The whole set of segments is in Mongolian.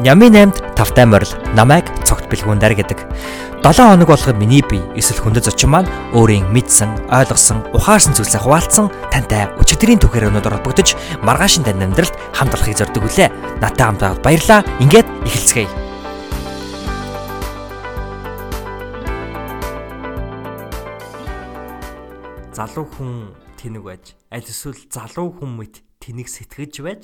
Нями 8-д тавтай морил намайг цогт бэлгүүндэр гэдэг. 7 хоног болгоо миний бие эсвэл хүндэт зочин маань өөрийн мэдсэн, ойлгосон, ухаарсан зүйлсээ хуваалцсан тантай өчигдрийн түүхээр өнөдөр холбогдож маргаашин тань амьдралд хамт олохыг зорддог үлээ. Натаа хамт байгаад баярлаа. Ингээд эхэлцгээе. залуу хүн тэнэг байж аль эсвэл залуу хүн мэт тэнэг сэтгэж байж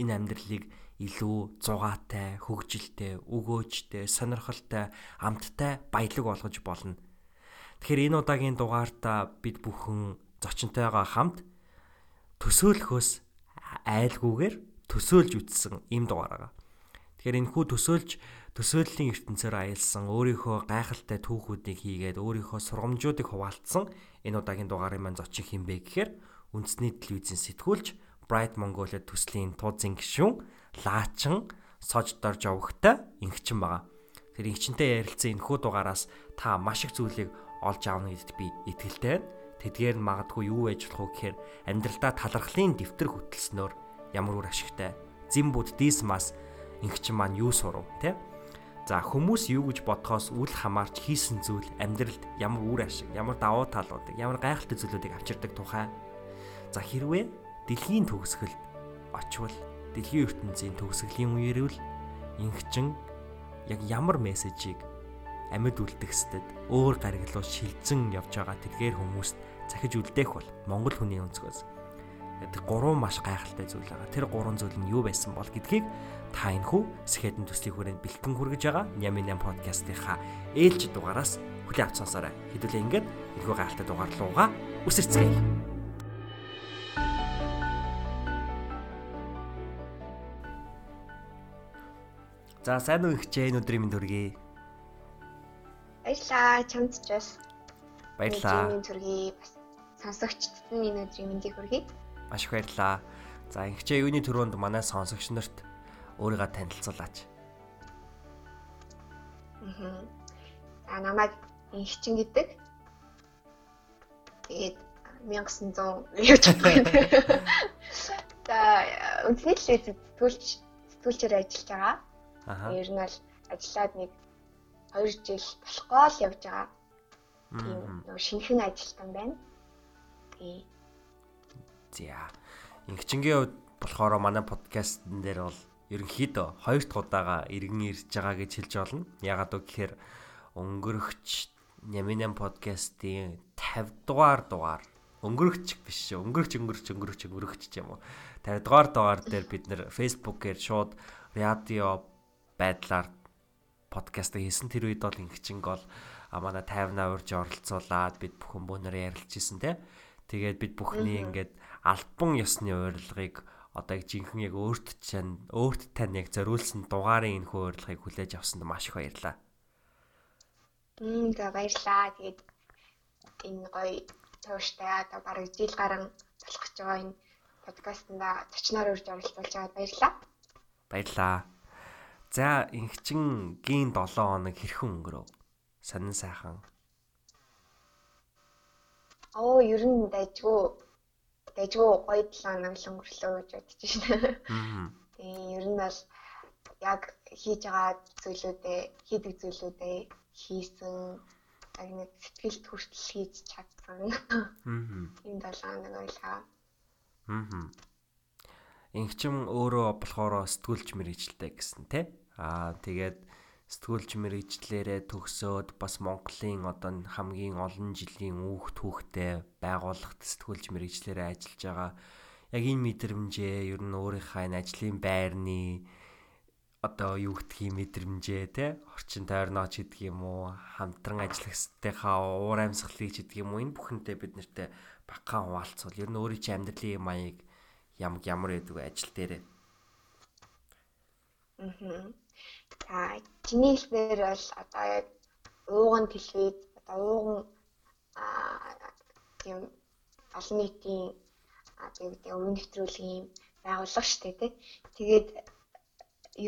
энэ амьдралыг илүү зугаатай, хөгжилтэй, өгөөжтэй, сонирхолтой, амттай баялаг болгож болно. Тэгэхээр энэ удаагийн дугаартаа бид бүхэн зочинтойгоо хамт төсөөлөхөөс айлгүйгээр төсөөлж үтсэн юм дугаараа. Тэгэхээр энэ хүү төсөөлж төсөөллийн ертөнцөөр аялсан өөрийнхөө гайхалтай түүхүүдийг хийгээд өөрийнхөө сургамжуудыг хуваалцсан энэ удаагийн дугаарын маань зочин хинбэ гэхээр үндэсний телевизийн сэтгүүлч Bright Mongolia төслийн тууцын гишүүн лаачин сож дорж явахтай ингчин байгаа. Тэр ингчинтэй ярилцсан энэхүү дугаараас та маш их зүйлийг олж аавна гэдэгт би итгэлтэй байна. Тэдгээр нь магадгүй юу байж болох вэ гэхээр амьдралдаа талархлын дэвтэр хөтөлснөөр ямар үр ашигтай. Зин буддизмаас ингчин маань юу сурав те? За хүмүүс юу гэж бодхоос үл хамаарч хийсэн зүйл амьдралд ямар үр ашиг, ямар давуу талуудыг, ямар гайхалтай зүйлүүдийг авчирдаг тухай. За хэрвээ дэлхийн төгсгөлд очвол дэлхийн ертөнцийн төгсгөлийн үеэрвэл ингчин яг ямар мессежийг амьд үлдгэстэд өөр гариглуу шилжэн явж байгаа тэргээр хүмүүст захиж үлдээх бол монгол хүний өнцгөөс тэр гурван маш гайхалтай зүйл байгаа. Тэр гурван зүйл нь юу байсан бол гэдгийг та энэхүү сэхэдэн төслийн хүрээнд бэлтгэн хүргэж байгаа Нями 8 подкастынхаа ээлж дугаараас хүлээ сонсоорой. Хэдүүлээ ингээд энэхүү гайхалтай дугаар руугаа үсэрцгээе. За сайн уу ихчээ энэ өдрийн минь төргий. Баярлаа чамд ч бас. Баярлаа. Минь төргий бас сонсогчдод нь энэ өдрийн мэндийг хүргэе. Маш их баярлаа. За ихчээ юуны төрөнд манай сонсогч нарт өөрийгөө танилцуулаач. Аа. За намайг инхчин гэдэг. Тэгээд 1900 явж байгаа. За үндэсний телевиз сэтгүүлч сэтгүүлчээр ажиллаж байгаа. Ер нь бол ажиллаад нэг 2 жил болохгүй л явж байгаа. Тийм нэг шинэхэн ажилтан байна. Тий. За. Ингчингийн хувьд болохоор манай подкастн дээр бол ерөнхийдөө хоёр дахь удаага иргэн ирж байгаа гэж хэлж болно. Ягаад вэ гэхээр өнгөрөгч Няминам подкастын 50 дугаар дугаар өнгөрөгч биш шүү. Өнгөрөгч өнгөрөгч өнгөрөгч өнгөрөгч юм уу. 50 дугаар дугаар дээр бид нэр Facebook-ээр шууд радио байдлаар подкаст хийсэн тэр үед бол ингэчинг бол манай 50 урьж оролцуулаад бид бүхэн бөөнөр ярилж исэн те. Тэгээд бид бүхний ингээд альбан ёсны урилгыг одоо яг жинхэнэ яг өөрт чань өөрт тань яг зориулсан дугаарын энэ хөө урилгыг хүлээж авсанд маш их баярлаа. Мм за баярлаа. Тэгээд энэ гоё тууштай одоо бараг жил гарan болох гэж байгаа энэ подкастнда зочноор урьж оролцуулж байгаад баярлаа. Баярлаа. За инхчин гийн 7 хоног хэрхэн өнгөрөв? Сонин сайхан. Оо, ер нь дайггүй дайггүй гоё 7 хоног л өнгөрлөө гэж бодож. Аа. Тэгээ ер нь бол яг хийж байгаа зүйлүүдээ хийдэг зүйлүүдээ хийсэн яг нэг сэтгэлд хүртэл хийж чадсан. Аа. Энэ 7 хоног байлаа. Аа ингчим өөрөө болохоор сэтгүүлч мэрэгчлээ гэсэн тий. Аа тэгээд сэтгүүлч мэрэгчлэрээ төгсөөд бас Монголын одоо хамгийн олон жилийн үүх түүхтэй байгууллагт сэтгүүлч мэрэгчлэрээ ажиллаж байгаа. Яг энэ мэдрэмжээ ер нь өөрийнхөө энэ ажлын байрны одоо юу гэдгийг мэдрэмжээ те орчин тойрнооч гэдэг юм уу хамтран ажиллагчдынхаа уур амьсгалыг гэдэг юм уу энэ бүхэнтэй бид нартэй багахан хуваалцвал ер нь өөрийн чинь амьдралын маяг ямар ямар байдаг ажил дээрээ. Аа. За чиний хэлбэр бол одоо яг ууган телевиз одоо ууган аа тийм олон нийтийн одоо гэдэг өвөн нэвтрүүлгийн байгууллага шүү дээ тий. Тэгээд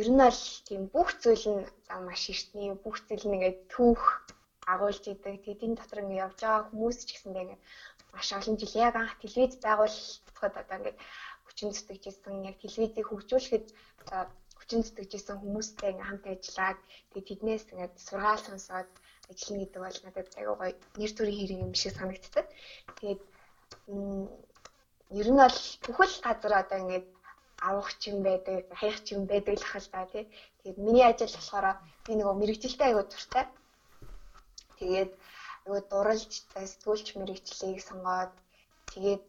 ер нь бол тийм бүх зүйл нь маш эртний бүх зүйл нь ингээд түүх агуулж идэг. Тэгээд энэ дотор ингээд явж байгаа хүмүүс ч гэсэндээ ингээд маш олон жил яг анх телевиз байгуулахад одоо ингээд хүчин зүтгэжсэн яг телевизийг хөгжүүлэхэд өвчин зүтгэжсэн хүмүүстэй ингээм хамт ажиллаад тэгээд тэднээс ингээд сургаал сонсоод ажиллана гэдэг бол надад аягүй гоё нэр төрийн хэрэг юм шиг санагддаг. Тэгээд ер нь бол бүхэл газар одоо ингээд авах ч юм байдаг, хаях ч юм байдаг л хэл та тий. Тэгээд миний ажил болохоор би нөгөө мэрэгчлээ аягүй дуртай. Тэгээд аягүй дурлж сэтгүүлч мэрэгчлийг сонгоод тэгээд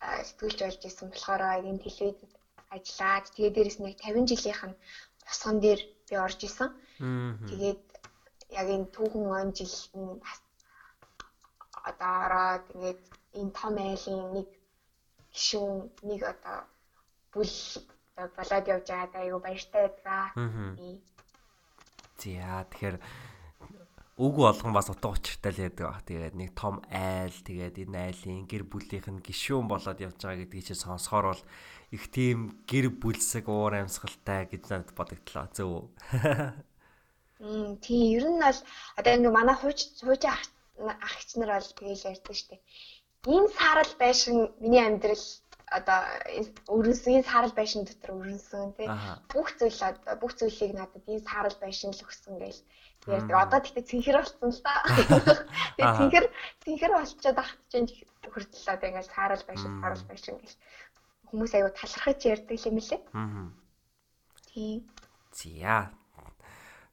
сэтгүүлч болж исэн болохоор энэ телевизэд ажиллаад тэгээд дээрэс нь 50 жилийнх нь босгон дээр би орж исэн. Тэгээд яг энэ түүхэн он жилд нь одоо ороод ингээд энэ том айлын нэг гişүүн нэг одоо бүл болоод явж байгаад аюу баяртай байдаг. За тэгэхээр үг болгон бас утга учиртай л байдаг баг. Тэгээд нэг том айл тэгээд энэ айлын гэр бүлийнх нь гişүүн болоод явж байгаа гэдгийг чи сонсохоор бол их тийм гэр бүлсэг уур амьсгалтай гэж надад бодогдлоо. Зөв үү? Мм тийм ер нь бол одоо ингээ манай хууч хууч ах агч нар бол тэгээл ярьдаг штеп. Энэ саарал байшин миний амьдрал одоо өрнсөн энэ саарал байшин дотор өрнсөн тий бүх зүйл бүх зүйлийг надад энэ саарал байшин л өгсөн гээл ярьдаг. Одоо тэгтээ цэнхэр болсон л та. Тэгээ цэнхэр цэнхэр болчиход ахт чинь хүртэл одоо ингээл саарал байшин саарал байшин гэл хүмүүс аягүй талархаж ярьдаг юм лээ. Аа. Тийм. Зя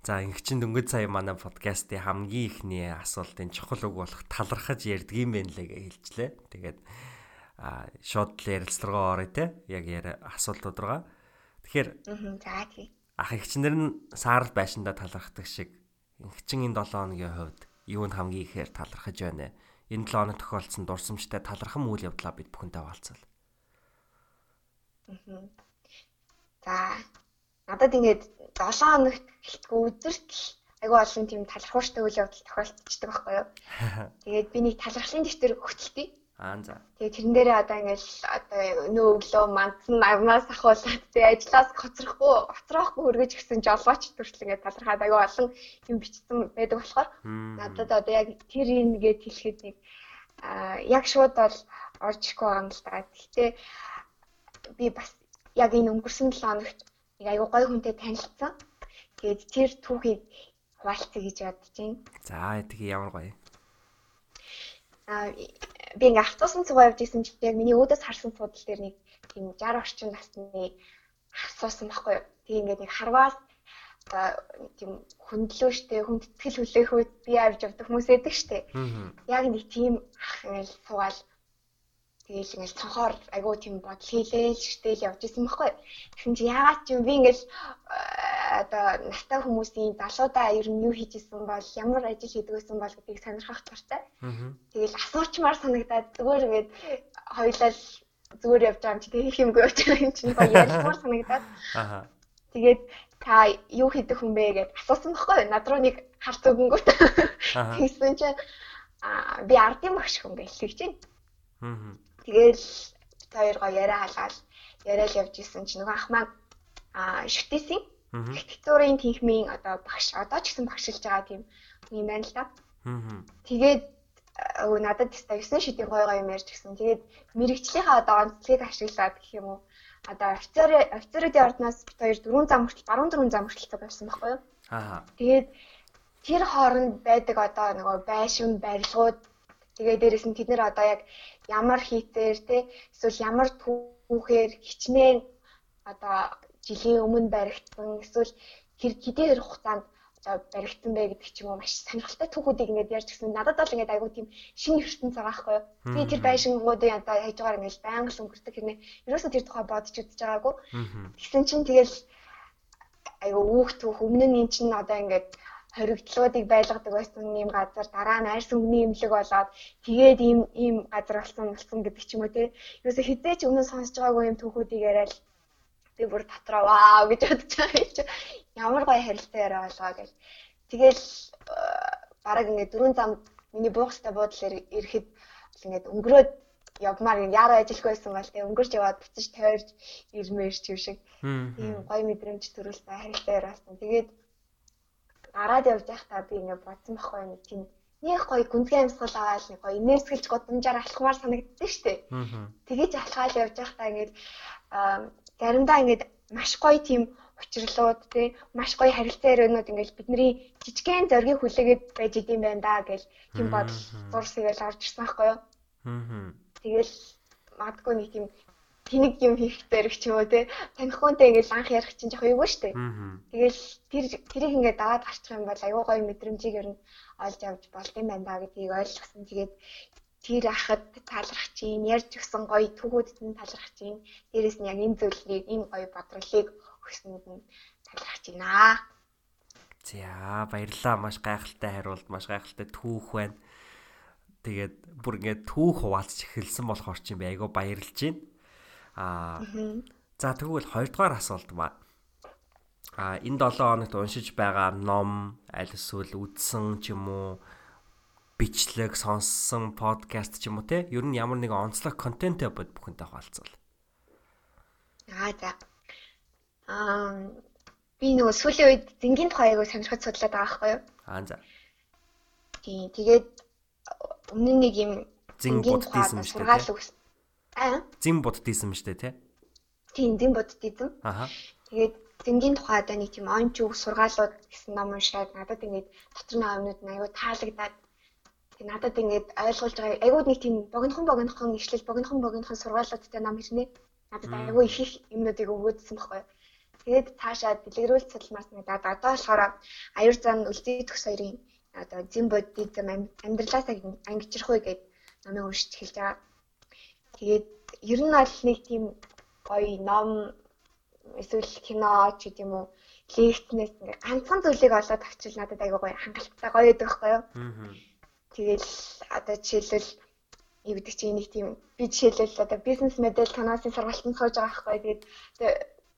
За ингэчин дөнгөж сая манай подкастын хамгийн ихний асуултын чухал үг болох талархаж ярьдаг юм байна лээ гэж хэлжлээ. Тэгээд а шууд л ярилцлагаа орё те. Яг яра асуултууд руугаа. Тэгэхээр за тий. Ах ихчнэр нь саарл байшиндаа талархдаг шиг энэ 7 хоногийн хувьд юунд хамгийн ихээр талархаж байна. Энэ 7 хоног тохиолдсон дурсамжтай талархам үйл явдлаа бид бүхэнтэй хаваалцал. За надад ингээд 7 хоногт гэлтгүй өдөрт айгүй олон тийм талархууштай үйл явдал тохиолдчихдаг байхгүй юу. Тэгээд би нэг талархлын дэвтэр хөтөлтий. Аа за. Тэгээд тэрэн дээрээ одоо ингээл одоо нөө өглөө мандсан агнаас ахуулаад тэгээд ажлаас гоцрохгүй гоцроохгүй хөргөж гисэн жолооч төрөл ингээд талархаад айгүй олон юм бичсэн байдаг болохоор надад одоо яг тэр нэгээд хэлэхэд нэг аа яг шууд бол орж ирэхгүй байгаа юм л да. Гэхдээ би бас яг энэ өнгөрсөн 7 хоногт нэг айгүй гой хүнтэй танилцсан. Тэгээд тэр түүхийг хуваалцъя гэж бодож байна. За тэгээ ямар гоё. Аа би ингээ автобусан цугаа явж исэн чинь яг миний өөдөөс харсан судал дээр нэг тийм 60 орчим насны асуусан байхгүй юу. Тэгээ ингээ нэг харваас одоо тийм хөндлөө штэ хүндэтгэл хүлээх үед би авч явдаг хүмүүс эдэг штэ. Яг нэг тийм ах ингээл суугаал Тэгээл ингээл цонхоор айгуу тийм бодол хийлээл ширтэл явж исэн байхгүй. Тэгсэн чи яагаад ч юм би ингээл одоо настай хүмүүсийн залуудаа ер нь юу хийж исэн бол ямар ажил хийдэг байсан бол гэдгийг сонирхох туфтаа. Тэгээл асуучмаар санагдаад зүгээр ингээд хоёлаа зүгээр явж байгаа юм чи тэг юмгүй явж байгаа юм чинь гоё ялмаар санагдаад. Аа. Тэгээд та юу хийдэг хүн бэ гэд асуусан байхгүй. Над руу нэг харц өгөнгөт. Тэгсэн чинь а би ардын багш хүн гэж хэлж байна. Аа Тэгэл бит хоёр гоо яриа халгаал яриад явж исэн чинь нөгөө ах маань а шүтээсийн архитектурын тэнхмийн одоо багш одоо ч гэсэн багшилж байгаа тийм юм байна л да. Тэгээд өө надад теста 9 шидийн гой гой юм ярьж гисэн. Тэгээд мэрэгчлийнхаа одоо онцлогийг ашиглаад гэх юм уу? Одоо офицер офицеруудын ордноос бит хоёр 4 зам хүртэл баруун 4 зам хүртэл байсан байхгүй юу? Аа. Тэгээд тэр хооронд байдаг одоо нөгөө байшин барилгууд тэгээ дээрэс нь тэд нэр одоо яг ямар хийтээр те эсвэл ямар түүхээр хичнээн одоо жилийн өмнө баригдсан эсвэл тэр хэдийн хугацаанд одоо баригдсан бэ гэдэг ч юм уу маш сонирхолтой түүхүүдийг ингээд ярьж гисэн. Надад бол ингээд айгуу тийм шинэ ертөнц байгаа байхгүй юу. Би тэр байшингуудыг одоо хайж байгаагаар ингээд байнга л өнгөрдөг хэрнээ ерөөсөө тэр тухай бодож үзэж байгаагүй. Тэгсэн чинь тэгэл айгуу үүх түүх өмнө нь эн чинь одоо ингээд хоригдлуудыг байлгадаг байсан ийм газар дараа нь арьс өнгөний имлэг болоод тэгээд ийм ийм газар болсон болсон гэдэг ч юм уу те. Юусе хизээч өмнө сонсож байгаагүй юм түүхүүдийг яриад би бүр дотроо вау гэж бодож байгаа юм чи. Ямар гоё харилцаа яриа болоо гэл. Тэгэл бараг ингээд дөрөв зам миний буухстай буудлаар ирэхэд ингээд өнгөрөөд явмаар яараа ажилгүй байсан бол тэгээ өнгөрч яваад буцаж тойрч ирмээр ч юм шиг. Тийм гоё мэдрэмж төрүүлсэн харилцаа яриасан. Тэгээд гараад явж байхдаа би ингээд бодсон байхгүй нэг тийм нэг гоё гүнзгий амьсгал аваад нэг гоё инээрсгэлж годамжаар алхмаар санагддаг шүү дээ. Тэгэж алхаал явж байхдаа ингээд заримдаа ингээд маш гоё тийм учирлууд тий маш гоё харилцаа ярианууд ингээл бидний жижигхэн зоргийг хүлээгээд байж идэм байна да гэл тийм бодол зурсыг л орж ирсэн байхгүй юу. Тэгэл магадгүй нэг тийм тэнэг юм хийх дээрх ч юм уу те танихуунтай ингээл анх ярих чинь жоох эвгүй штэ. Тэгэл тэр тэрийг ингээд даваад гарчих юм бол аюу гоё мэдрэмжийг ер нь олж авч болд юм байна да гэдгийг ойлгосон. Тэгээд тэр ахад талрах чинь ярьж өгсөн гоё түүхүүдэд нь талрах чинь дээрэс нь яг энэ зүйлийг энэ гоё бодролыг өгсөнд нь талрах чинь аа. За баярлаа маш гайхалтай хариулт маш гайхалтай түүх байна. Тэгээд бүр ингээд түүх хуваалцж эхэлсэн болохоор чи би айгаа баярлж байна. Аа за тэгвэл хоёрдугаар асуулт ба. А энэ 7 хоногт уншиж байгаа ном аль эсвэл үзсэн ч юм уу бичлэг сонссон подкаст ч юм уу те ер нь ямар нэгэн онцлог контенттэй бод бүхэнтэй хуваалцвал. Аа за. Аа би нөгөө сүүлийн үед зингийн тухай аягүй сонирхож судлаад байгаа байхгүй юу? Аа за. Тийм тэгээд өмнө нэг юм зин буддизм шүү дээ. Аа. Зин буддизм шүү дээ, тий? Тийм, зин буддизм. Аха. Тэгээд зингийн тухай одоо нэг тийм онч үг сургаалууд гэсэн ном уншаад надад ингээд дотор нэг юмнууд нь аюу таалагдаад тэг надад ингээд ойлгуулж байгаа аюу нэг тийм богинохон богинохон ишлэл богинохон богинохон сургаалуудтай ном хэлнэ. Надад аюу их их юмнуудыг өгөөдсөн байхгүй. Тэгээд цаашаа дэлгэрүүлэлт судалмаас нэг одоо болохоор аюур зан үлдээ төгс хоёрын одоо зин буддизм амьдралаас ангижрах үе гэдэг номыг уншиж эхэлж байгаа. Тэгээд ер нь бол нэг тийм гоё ном эсвэл кино ч гэдэг юм уу лекцнээс ингээ ганцхан зүйлийг олоод авчил надад аягүй гоё хангалттай гоё байдаг байхгүй юу. Тэгэл одоо жишээлбэл юу гэдэг чинь нэг тийм би жишээлбэл одоо бизнес модель танаасын сургалтанд сууж байгаа байхгүй. Тэгээд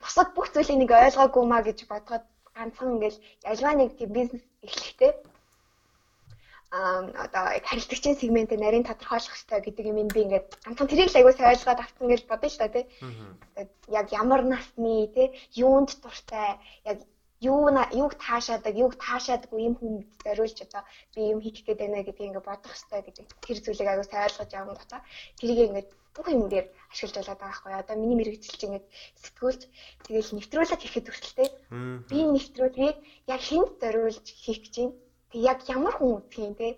бусад бүх зүйлийг нэг ойлгоогүй маа гэж бодоход ганцхан ингээл альва нэг тийм бизнес эхлэхдээ одоо харилцагчийн сегмент нарийн тодорхойлох хэрэгтэй гэдэг юм би ингээд ганцхан тэрийг л аягүй сайн ойлгоод авсан гэж бодсон шүү дээ тий. Яг ямар насны тий юунд дуртай яг юу юуг таашаадаг юуг таашаадаггүй юм хүнд зориулж одоо би юм хийх гээд байна гэдгийг ингээд бодох хэрэгтэй гэдэг. Тэр зүйлийг аягүй сайн ойлгож явсан гутаа тэрийг ингээд бүх юм дээр ашиглаж болоод байгаа байхгүй. Одоо миний мэрэгчлж ингээд сэтгүүлч тэгэл нэвтрүүлэг хийхэд хүртэлтэй би нэвтрүүлгийг яг хүнд зориулж хийх гэж байна Тэг яг ямар хүн үзэх юм те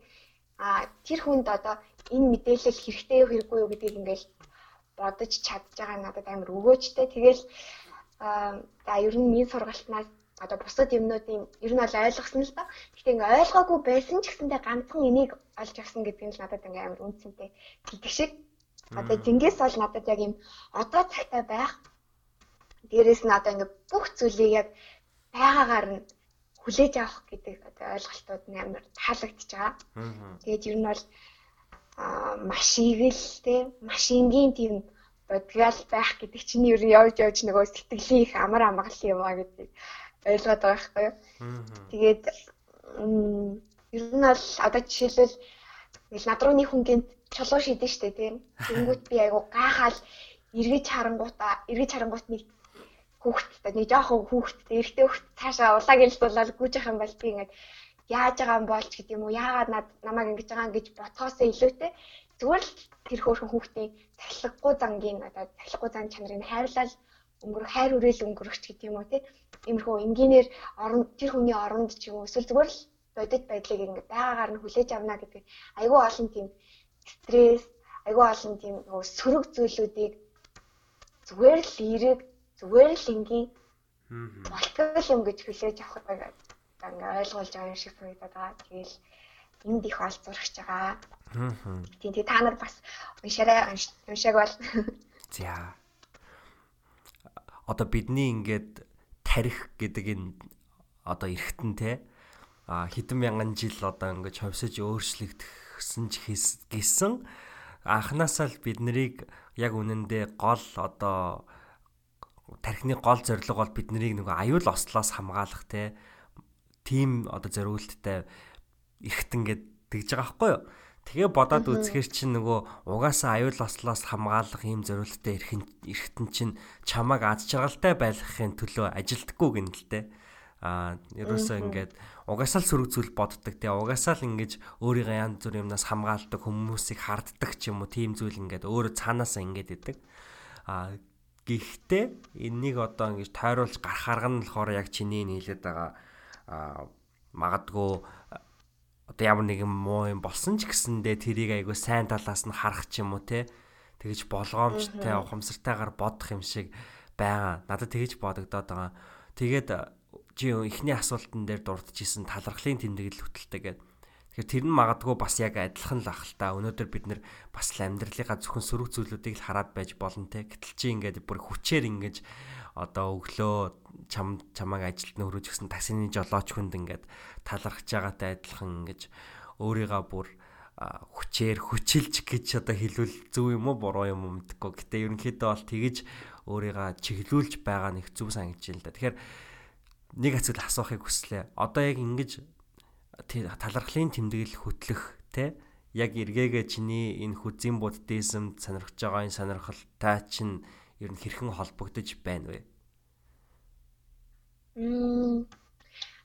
а тэр хүнд одоо энэ мэдээлэл хэрэгтэй юу хэрэггүй юу гэдгийг ингээл бодож чадж байгаа надад амар өгөөжтэй. Тэгэл за ер нь миний сургалтнаас одоо бусад юмнуудын ер нь бол ойлгосон л доо. Гэхдээ ингээ ойлгоогүй байсан ч гэсэндээ ганцхан энийг олж авсан гэдэг нь надад ингээ амар үнцэнтэй. Тэгэх шиг одоо зингээс бол надад яг юм одоо цагтаа байх. Дээрээс нь одоо ингээ бүх зүйлийг яг байгаагаар нь хүлээж авах гэдэг одоо ойлголтууд нь амар таалагдчихж байгаа. Тэгээд ер нь бол маш игэл те маш энгийн тийм бодгал байх гэдэг чинь ер нь явж явж нөгөө сэтгэлийн их амар амгалан юм а гэдэг ойлгоод байгаа байхгүй юу. Тэгээд ер нь бол одоо жишээлбэл над руу нэг хүн гинт чулуу шидэн штэ тийм. Тэнгүүт би айгу гайхаал эргэж харангуудаа эргэж харангуут нэг хүүхдтэй нэг жоохон хүүхдтэй эрэгтэй хүүхд цаашаа улааг илдуулаад гүйж явах юм бол би ингээд яаж байгаа юм болж гэдэг юм уу? Яагаад над намайг ингэж байгаа гэж ботхоосоо илүүтэй зүгээр л тэр хөөрхөн хүүхдийн цахилгагүй зангийн одоо цахилгагүй зан чанарыг хайрлал өнгөрөх хайр үрээл өнгөрөхч гэдэг юм уу тий иймэрхүү энгийнээр орон тэр хүний оронд ч юм уу эсвэл зүгээр л бодит байдлыг ингээд байгаагаар нь хүлээж авна гэдэг. Айгүй олон тийм стресс айгүй олон тийм сөрөг зүйлүүдийг зүгээр л эрэг зүгээр л энгийн болтгол юм гэж хүлээж авах байгаад ингээ ойлгуулж байгаа юм шиг санагдаад байгаа. Тэгэл энд их олзуурч байгаа. Аа. Тийм тий та нар бас уншаарай уншааг бол. За. Одоо бидний ингээд тарих гэдэг энэ одоо эргэтэн те а хэдэн мянган жил одоо ингээд ховсож өөрчлөгдсөн ч гэсэн анханасаа л бид нарыг яг үнэндээ гол одоо тархины гол зорилго бол биднийг нөгөө аюул ослоос хамгаалах те тим одоо зориулттай эргэтэн гэд тэгж байгаа байхгүй юу. Тэгээ бодоод үзэхэр чинь нөгөө угаасаа аюул ослоос хамгаалах ийм зориулттай эрхэн эргэтэн чинь чамааг аз жаргалтай байлгахын төлөө ажилдаггүй гэнэлтэй. Аа ерөөсөө ингээд угаасаа л сөрөг зүйл боддог те угаасаа л ингэж өөрийгөө янз бүр юмнаас хамгаалдаг хүмүүсийг харддаг ч юм уу тийм зүйл ингээд өөрөө цаанаасаа ингээд идэг. Аа Гэхдээ энэнийг одоо ингэж тойруулж гарах арга нь болохоор яг чиний нийлээд байгаа а магадгүй одоо ямар нэгэн муу юм болсон ч гэсэндээ тэрийг айгүй сайн талаас нь харах ч юм уу те тэгэж болгоомжтой ухамсартайгаар бодох юм шиг байгаа. Надад тэгэж бодогдоод байгаа. Тэгээд чи эхний асуултан дээр дурдчихсэн талархлын тэмдэглэл хөтэлтэй гэдэг Тэгэхээр тэр нь магадгүй бас яг адилхан л ах л та. Өнөөдөр бид нэр бас л амьдралынхаа зөвхөн сөрөг зүйлүүдийг л хараад байж болно те. Гэтэл чи ингээд бүр хүчээр ингэж одоо өглөө чам чамааг ажилд нь өрөөж гисэн таксины жолооч хүнд ингээд талархаж байгаатай адилхан ингэж өөрийгөө бүр хүчээр хүчилж гэж одоо хэлвэл зөв юм уу буруу юм уу мэдэхгүй. Гэтэ ерөнхийдөө бол тэгэж өөрийгөө чиглүүлж байгаа нэг зүв санагдаж байна л да. Тэгэхээр нэг асуулт асуухыг хүслээ. Одоо яг ингэж талархлын тэмдэглэл хөтлөх те яг эргээгээ чиний энэ хүзийн буддизм сонирхож байгаа энэ сонирхолтой чинь ер нь хэрхэн холбогдож байна вэ? Мм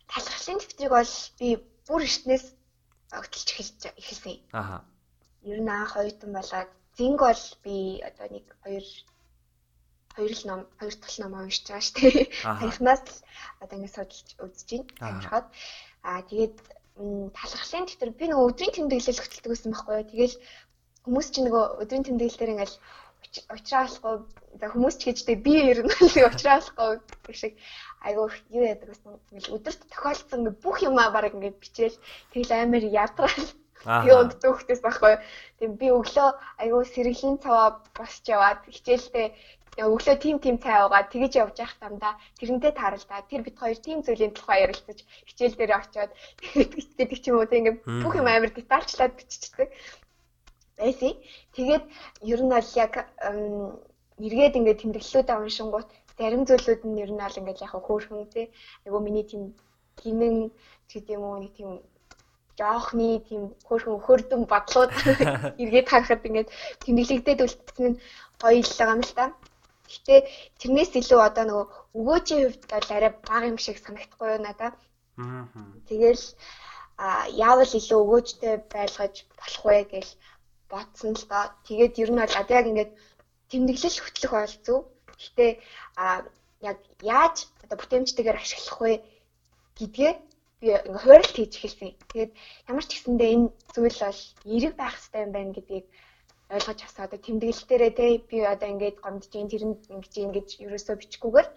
талархлын тэмдэглэг бол би бүр эртнээс огтлж эхэлж эхэлсэн. Аха. Ер нь анх оюутан болоод зинг бол би одоо нэг хоёр хоёр л ном хоёр дахь ном уншиж байгаа шүү дээ. Танихнаас л одоо ингэ судалж үзэж байна. Амархаад аа тэгээд талархлын дэвтэр би нөгөө өдрийн тэмдэглэл хөтэлдэг байсан байхгүй юу. Тэгэл хүмүүс чинь нөгөө өдрийн тэмдэглэл дээр ингээл уучраалахгүй за хүмүүс ч гэжтэй би ер нь нэг уучраалахгүй гэх шиг айгуу юу яадаг гэсэн өдөрт тохиолдсон бүх юмаа баг ингээд бичээл тэгэл амар ядраал Тэгээ өдөрт хөхтэйс байхгүй. Тэгээ би өглөө айгуу сэргэлийн цаваа босч яваад хичээлдээ өглөө тим тим цай уугаад тэгэж явж явах тамда тэрнтэй тааралдаа тэр бит хоёр тим зүйлийн тухай ярилцаж хичээл дээр очиод гэдэг ч юм уу тийм бүх юм амар детальчлаад биччихдэг байсан. Тэгээд ер нь бол яг эргээд ингээ тэмдэглэлүүдээ уншингууд зарим зүйлүүд нь ер нь бол ингээ яг хөөхөн тий. Айгу миний тийм гинэн гэдэг юм уу нэг тийм жоохны тийм хөөрхөн хөрдөн бодлууд эргээд харахад ингээд тэмдэглэгдээд үлдсэн нь гоё байгаа юм л та. Гэхдээ тэрнээс илүү одоо нөгөө өгөөжийн хувьд бол арай бага юм шиг санагдахгүй юу надад. Аа. Тэгэл а яавал илүү өгөөжтэй байлгаж болох вэ гэж бодсон л доо. Тэгээд ер нь бол одоо яг ингээд тэмдэглэл хөтлөх бол зөв. Гэхдээ а яг яаж одоо бүтээмжтэйгээр ашиглах вэ гэдгээ би ингээ хуурилт хийж эхэлсэн. Тэгээд ямар ч гэсэндээ энэ зүйл бол эерэг байх хэрэгтэй юм байна гэдгийг ойлгож авсан. Одоо тэмдэглэлтээрээ те би одоо ингээд гомдож ийн тэрэнд ингэж ингэж ерөөсөө бичгүүгээр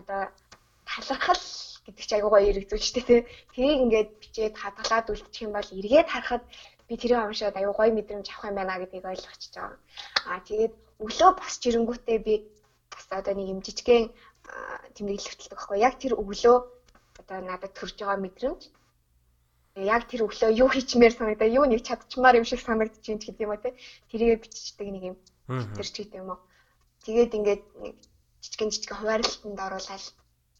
одоо талархал гэдэг чи айгуугаа эргэж штэ те. Тэрийг ингээд бичээд хадгалаад үлдчих юм бол эргээд харахад би тэрийг уншаад аюу гоё мэдрэмж авах юм байна гэдгийг ойлгочихж байгаа. Аа тэгээд өглөө босч ирэнгүүтээ би бас одоо нэг юм жижигхэн тэмдэглэл хөтэлдэг байхгүй яг тэр өглөө одоо надад төрж байгаа мэдрэмж яг тэр өглөө юу хийчмээр санагдаа юу нэг чадчмаар юм шиг санагдаж байна гэдэг юм уу те. Тэрийгэ биччихдэг нэг юм тэр ч гэдэг юм уу. Тэгээд ингээд нэг жижигэн жижигэн хуваарлалтанд оруулаад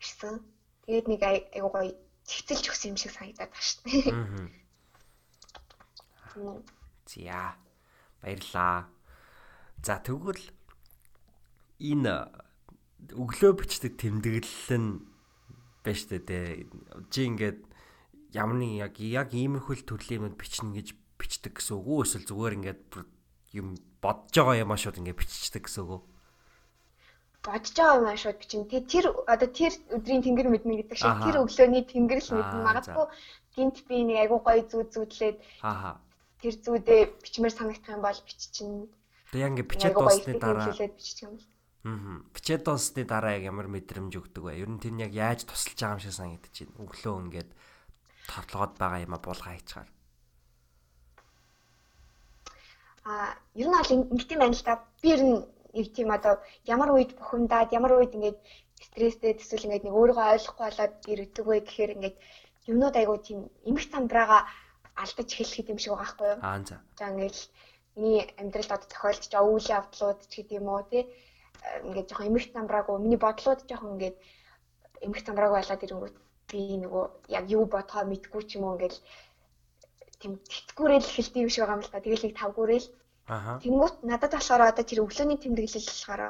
ирсэн. Тэгээд нэг айгуу гоё цэцэлж өгсөн юм шиг санагдаад байна шүү дээ. За баярлаа. За тэгвэл энэ өглөө бичдэг тэмдэглэл нь байна шүү дээ чи ингээд нэг яг яг иймэрхүү төрлийн юмд бичнэ гэж бичдэг гэсэн үг. Үү эсвэл зүгээр ингээд юм бодож байгаа юм шууд ингээд биччихдэг гэсэн үг үү бодож байгаа юм шууд бичин тий тэр одоо тэр өдрийн тэнгэр мэднэ гэдэг шиг тэр өглөөний тэнгэр л мэднэ. Магадгүй гинт би нэг айгуу гоё зүү зүүдлээд тэр зүүдээ бичмээр санагдах юм бол биччихнэ. Тэг яг ингээд бичээд дуусны дараа биччих юм Аа. Бичээд дуусны дараа яг ямар мэдрэмж өгдөг вэ? Ер нь тэр нь яг яаж тусалж байгаа юм шиг санагдаж байна. Өглөө ингээд тоглоод байгаа юм а буулгаа хийчихаар. А ер нь аль ингэдэм байна л та. Би ер нь нэг тийм одоо ямар үед бухимдаад ямар үед ингээд стресстэй төсөл ингээд нэг өөрийгөө ойлгохгүй болоод ирдэг вэ гэхээр ингээд юмнууд айгуу тийм эмх цамбраага алдаж эхлэх юм шиг байгаа байхгүй юу? Аа за. За ингээд миний амьдралд одоо тохиолдож байгаа үйл явдлууд ч гэдэг юм уу тий ингээд жоохон эмх цамбраагүй миний бодлууд жоохон ингээд эмх цамбраагүй болоод ирэнгүүт би нөгөө яг юу бодгоо мэдгүй ч юм уу ингээл тийм тэтгэврэл эхэлт юм шиг байгаа юм л та. Тэгэл нэг тавгүрэл. Аа. Тэнгүүт надад болохоор одоо тэр өглөөний тэмдэглэл болохоор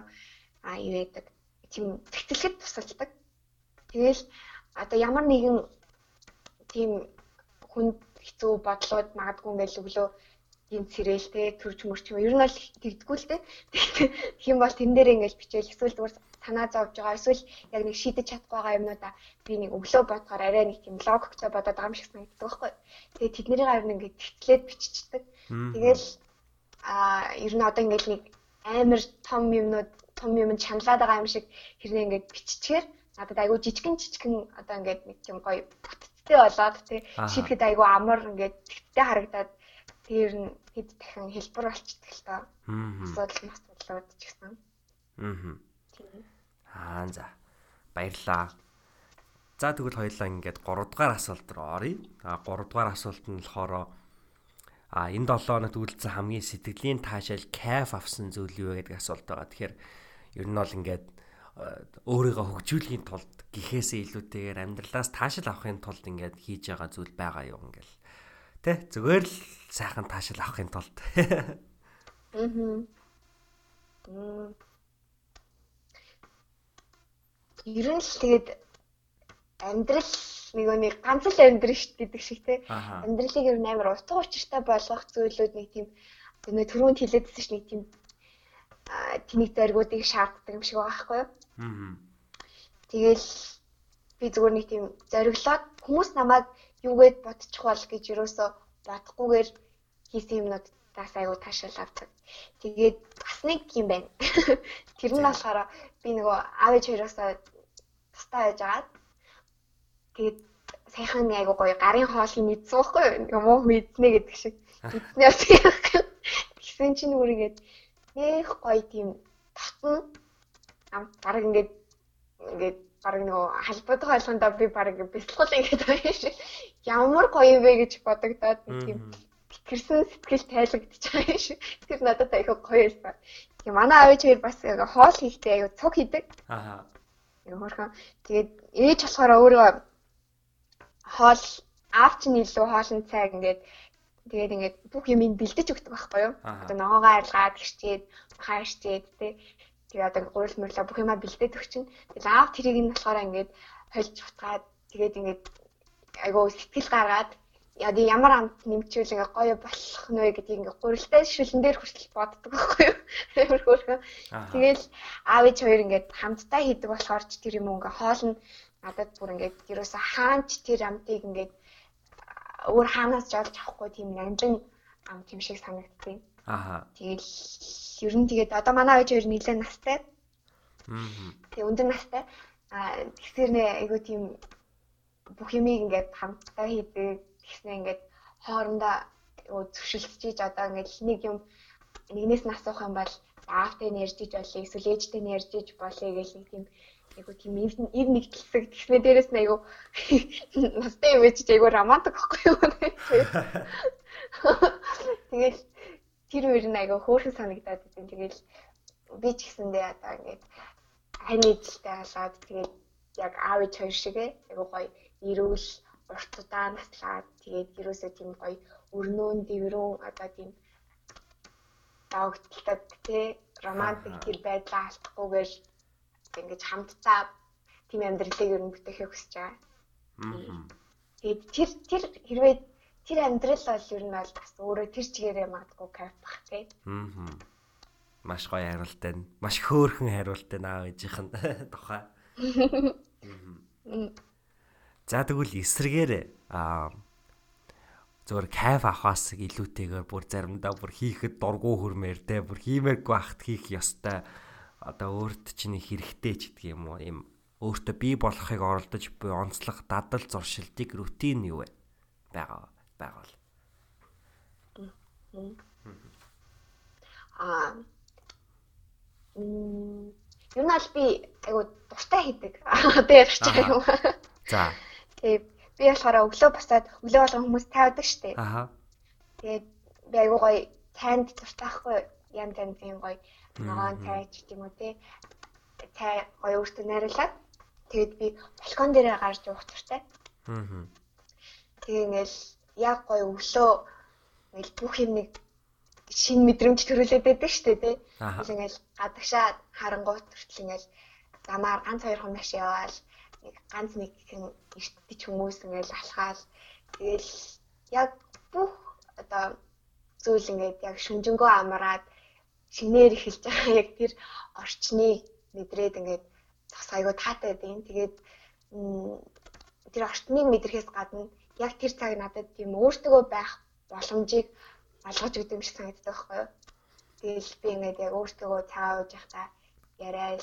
аа юу яадаг. Тийм тэгтэлхэд тусалдаг. Тэгэл одоо ямар нэгэн тийм хүнд хэцүү бодлоод магадгүй ингээл өглөө гинт сэрэлтэй төрж мөрч юм. Ер нь бол тэгдэггүй л дээ. Юм бол тэн дээр ингээд бичээл эсвэл зүгээр санаа зовж байгаа эсвэл яг нэг шийдэж чадахгүй байгаа юмнуудаа би нэг өглөө бодохоор арай нэг тийм логиктой бодоод байгаа юм шиг санагддаг байхгүй. Тэгээ тэдний гараар ингээд тэгтлээд биччихдэг. Тэгэл а ер нь одоо ингээд нэг амар том юмнууд том юм чаналаад байгаа юм шиг хэрнээ ингээд биччихээр надад айгүй жижигэн жижигэн одоо ингээд нэг юм гоё бүтцтэй болоод тий шийдэхэд айгүй амар ингээд тэгттэй харагдаад тэр нь хэд дахин хэлбэр болчихдаг л тоо. Асуудал нь асуудлууд ч гэсэн. Аа. Аа за. Баярлаа. За тэгвэл хоёлаа ингээд 3 дугаар асуулт руу оръё. А 3 дугаар асуулт нь болохоор а энэ 7 хоногт үйлдэлсэн хамгийн сэтгэлийн таашаал кайф авсан зүйл юу вэ гэдэг асуулт байгаа. Тэгэхээр ер нь бол ингээд өөрийгөө хөгжүүлэхийн тулд гэхээсээ илүүтэйгээр амьдралаас таашаал авахын тулд ингээд хийж байгаа зүйл байгаа юу ингээл. Тэ зүгээр л сайхан таашаал авахын тулд. Аа. Ер нь л тэгээд амьдрал нөгөө нэг ганц л амьдрын шүү гэдэг шиг те. Амьдралыг ер нь амар утга учиртай болгох зүйлүүд нэг тийм нөгөө түрүүнд хэлээдсэн ш нэг тийм тэнийг зоригуудыг шаарддаг юм шиг байгаа байхгүй юу? Аа. Тэгэл би зүгээр нэг тийм зориглоод хүмүүс намайг юугээд бодчих бол гэж юусоо бодохгүйгээр хийсэн юмнууд тас айгу таашаал авдаг. Тэгээд бас нэг юм байна. Тэр нь болохоор би нөгөө аав ээж хоёроосоо байж агаад Тэгээд сайхан нэг айгу гоё гарын хоолыг мэдсэн байхгүй юу? Муу мэднэ гэдэг шиг. Мэднэ яах. Тэгсэн чинь нүр ингээд нэх гоё тийм татна. Ам бараг ингээд ингээд бараг нөгөө халбадах ойлгондоо би бараг бэлтгэл ингээд байна шиг. Ямар гоё вэ гэж бодогдоод тийм тэгэрсэн сэтгэл тайлагдчих байгаа шиг. Тэр надад айгүй гоё байсан. Тэгээ манай аав хоёр бас хоол хийхдээ айгүй цуг хийдэг. Аа. Яг хөрхөн. Тэгээд ээж болохоор өөрөө хоол аав чинь илүү хоолн цайг ингээд тэгээд ингээд бүх юм бэлдэж өгдөг байхгүй юу? Одоо ногоогоо арилгаад гэрчээд хаашчээд тий. Тэгээд одоо гурил мөрлөө бүх юмаа бэлдээд өгчин. Тэгээд аав тэрийг нь болохоор ингээд хольж утгаад тэгээд ингээд айгуу сэтгэл гаргаад яг ямар амт нэмчүүл ингээ гоё болох нь вэ гэдгийг ингээ гурилтай шүлэн дээр хүртэл боддог байхгүй юу. Өөрхөн. Тэгэл аав ээж хоёр ингээ хамтдаа хийдэг болохоор ч тэр юм ингээ хоол нь надад бүр ингээд ерөөсө хаанч тэр амтыг ингээд өөр хаанаас ч олж авахгүй тийм нандин ам тийм шиг санагдтыг. Аа. Тэгэл ер нь тэгээд одоо манай ээж хоёр нэлээд настай. Аа. Тэгээ өндөр настай. Аа тэгэхээр нэ айгу тийм бүх юмыг ингээд хамтдаа хийдэг. Тэгснэ ингээд хоорондоо зөвшөлдөж ийж одоо ингээд нэг юм нэгнээс нь асуух юм бол аавтай нэрж иж болъё эсвэл ээжтэй нэрж иж болъё гэх нэг тийм айгу тийм ив нэгтлэг тэгснэ дээрэс нь айгу настай юм чи айгу романтик байхгүй юу? Тэгэл тэр үер нь айгу хөөрхөн санагдаад идэв. Тэгэл би ч гэсэндээ одоо ингээд хань эзэлтэй халаад тэгээд яг аав ээж хоёр шигээ айгу гоё ирүүл урт удаа наслаад тэгээд ерөөсөө тийм гоё өрнөөн дэврүүн одоо тийм давагталдаг тий романтик тэр байдлаа алдахгүйгээр ингэж хамтдаа тийм амьдралыг ер нь бүтээхийг хүсэж байгаа. Тэгээд тэр тэр хэрвээ тэр амьдрал бол ер нь бол бас өөрөө тэр чигээрээ магадгүй кайф бах тий. Аа. Маш гоё хариулт байна. Маш хөөрхөн хариулт байна аав ээжийнх нь тухай. За тэгвэл эсрэгээр аа зөвөр кайф авахаас илүүтэйгээр бүр заримдаа бүр хийхэд дургу хөрмээр те бүр хиймээргүй ахт хийх ёстой. Одоо өөрт чинь хэрэгтэй ч гэдэг юм уу? Юм өөртөө бий болохыг оролдож буй онцлог дадал зуршилтыг рутин юу вэ? Байгаа байгаа бол аа юм бол би айгу дуртай хийдэг. Одоо ярих чаг юм за тэгээ би болохоор өглөө босоод өглөө болгон хүмүүс тавьдаг штеп аа тэгээд би айгу гоё танд дуртай ахгүй янз янзын гоё ногоон цай ч гэдэг юм уу те цай гоё өөртөө найруулад тэгээд би балкон дээрээ гарч уух туртай. Аа. Тэгээ ингээл яг гоё өглөө ингээл бүх юм нэг шин мэдрэмж төрүүлээд байдаг дээ тий. Ингээл гадагшаа харангуут хүртэл ингээл замаар ганц хоёр хоногш яваал нэг ганц нэг эртдэж хүмүүс ингээл алхаал тэгэл яг бүх одоо зүйл ингээд яг шүнжэнгөө амраад шинээр эхэлж байгаа яг тэр орчныг мэдрээд ингээд бас айгүй таатай байд. Тэгээд тэр орчныг мэдрэхээс гадна яг тэр цаг надад тийм өөртөө байх боломжийг олгож өгдөг юм шиг санагддаг байхгүй юу? Тэгэл би ингээд яг өөртөө цагаа ууж явахдаа яриад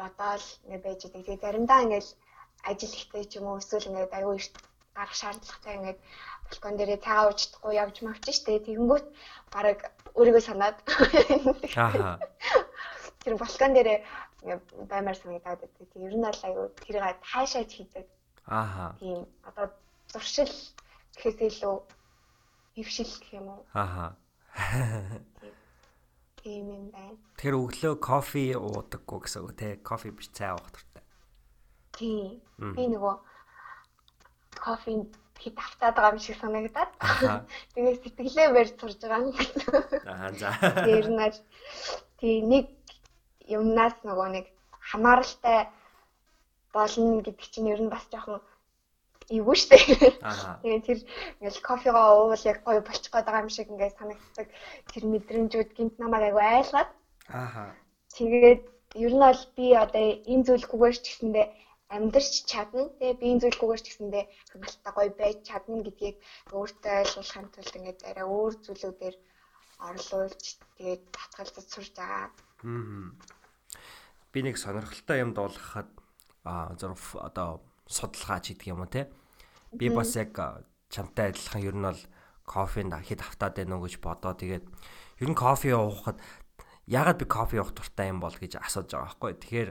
бодоол ингээд байж байгаа. Тэгээд заримдаа ингээд ажил ихтэй ч юм уу эсвэл ингээд аюу их гарах шаардлагатай ингээд балкон дээрээ цагаа ууж чадахгүй явж мавч штэ. Тэгэнгүүт бараг өөрийгөө санаад Аа. тэр балкон дээрээ баймаар санагдаад байдаг. Тэг ер нь бол аюу тэрийг хайшааж хийдэг. Аа. Тийм одоо зуршил гэхээс илүү хөвшил гэх юм уу? Аа. Тийм юм байна. Тэгэхээр өглөө кофе уудаггүй гэсэн үг те. Кофе биш цай уух дуртай. Тийм. Би нөгөө кофе хит автаад байгаа юм шиг санагдаад. Тэгээд сэтгэлээ барьж сурж байгаа юм. Аа за. Тэр нь тийм нэг юмнаас нөгөө нэг хамааралтай болно гэдэг чинь ер нь бас жоохон эвгүй штэ. Аа. Тэгээд тэр ингээл кофегоо уувал яг гоё болчих гээд байгаа юм шиг ингээд санагддаг. Тэр мэдрэмжүүд гинт намайг айгу айлгаад. Аа. Тэгээд ер нь бол би одоо энэ зүйлгүйгээр ч гэсэндээ амьдрч чадна. Тэгээ би энэ зүйлгүйгээр ч гэсэндээ хангалттай гоё байж чадна гэдгийг өөртөө ойлгуулахын тулд ингээд арай өөр зүйлүүдээр орлуулж тэгээд татгалзаж сурж байгаа. Мм. Би нэг сонирхолтой юм дуулгахад аа зөв одоо судалгаач гэдэг юм уу те. Би бас яг чамтай адилхан ер нь бол кофенд хэд автаад байна уу гэж бодоо тэгээд ер нь кофе уухад ягаад би кофе уух дуртай юм бол гэж асууж байгаа байхгүй. Тэгэхээр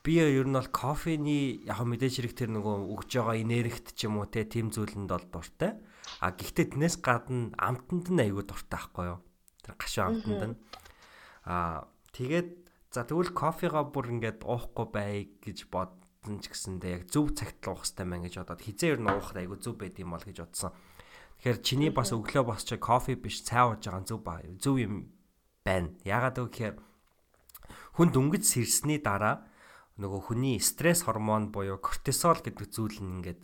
би ер нь бол кофений яг мэдээж хэрэг тэр нөгөө өгж байгаа энергит ч юм уу те тийм зүйлэнд бол дуртай. А гэхдээ тэрнээс гадна амтанд нь айгүй дуртай байхгүй юу? Тэр гашуун амтанд нь. А тэгээд за тэгвэл кофегаа бүр ингээд уухгүй бай гэж бодсон ч гэсэндээ яг зөв цагт л уух хэрэгтэй мэн гэж бодоод хизээ ер нь уухад айгүй зөв байд юм бол гэж бодсон. Тэгэхээр чиний бас өглөө босч кофе биш цай ууж байгаа зөв зөв юм байна. Ягаад гэвэл хүн дөнгөж сэрсний дараа нөгөө хүний стресс гормон буюу кортизол гэдэг зүйл нь ингээд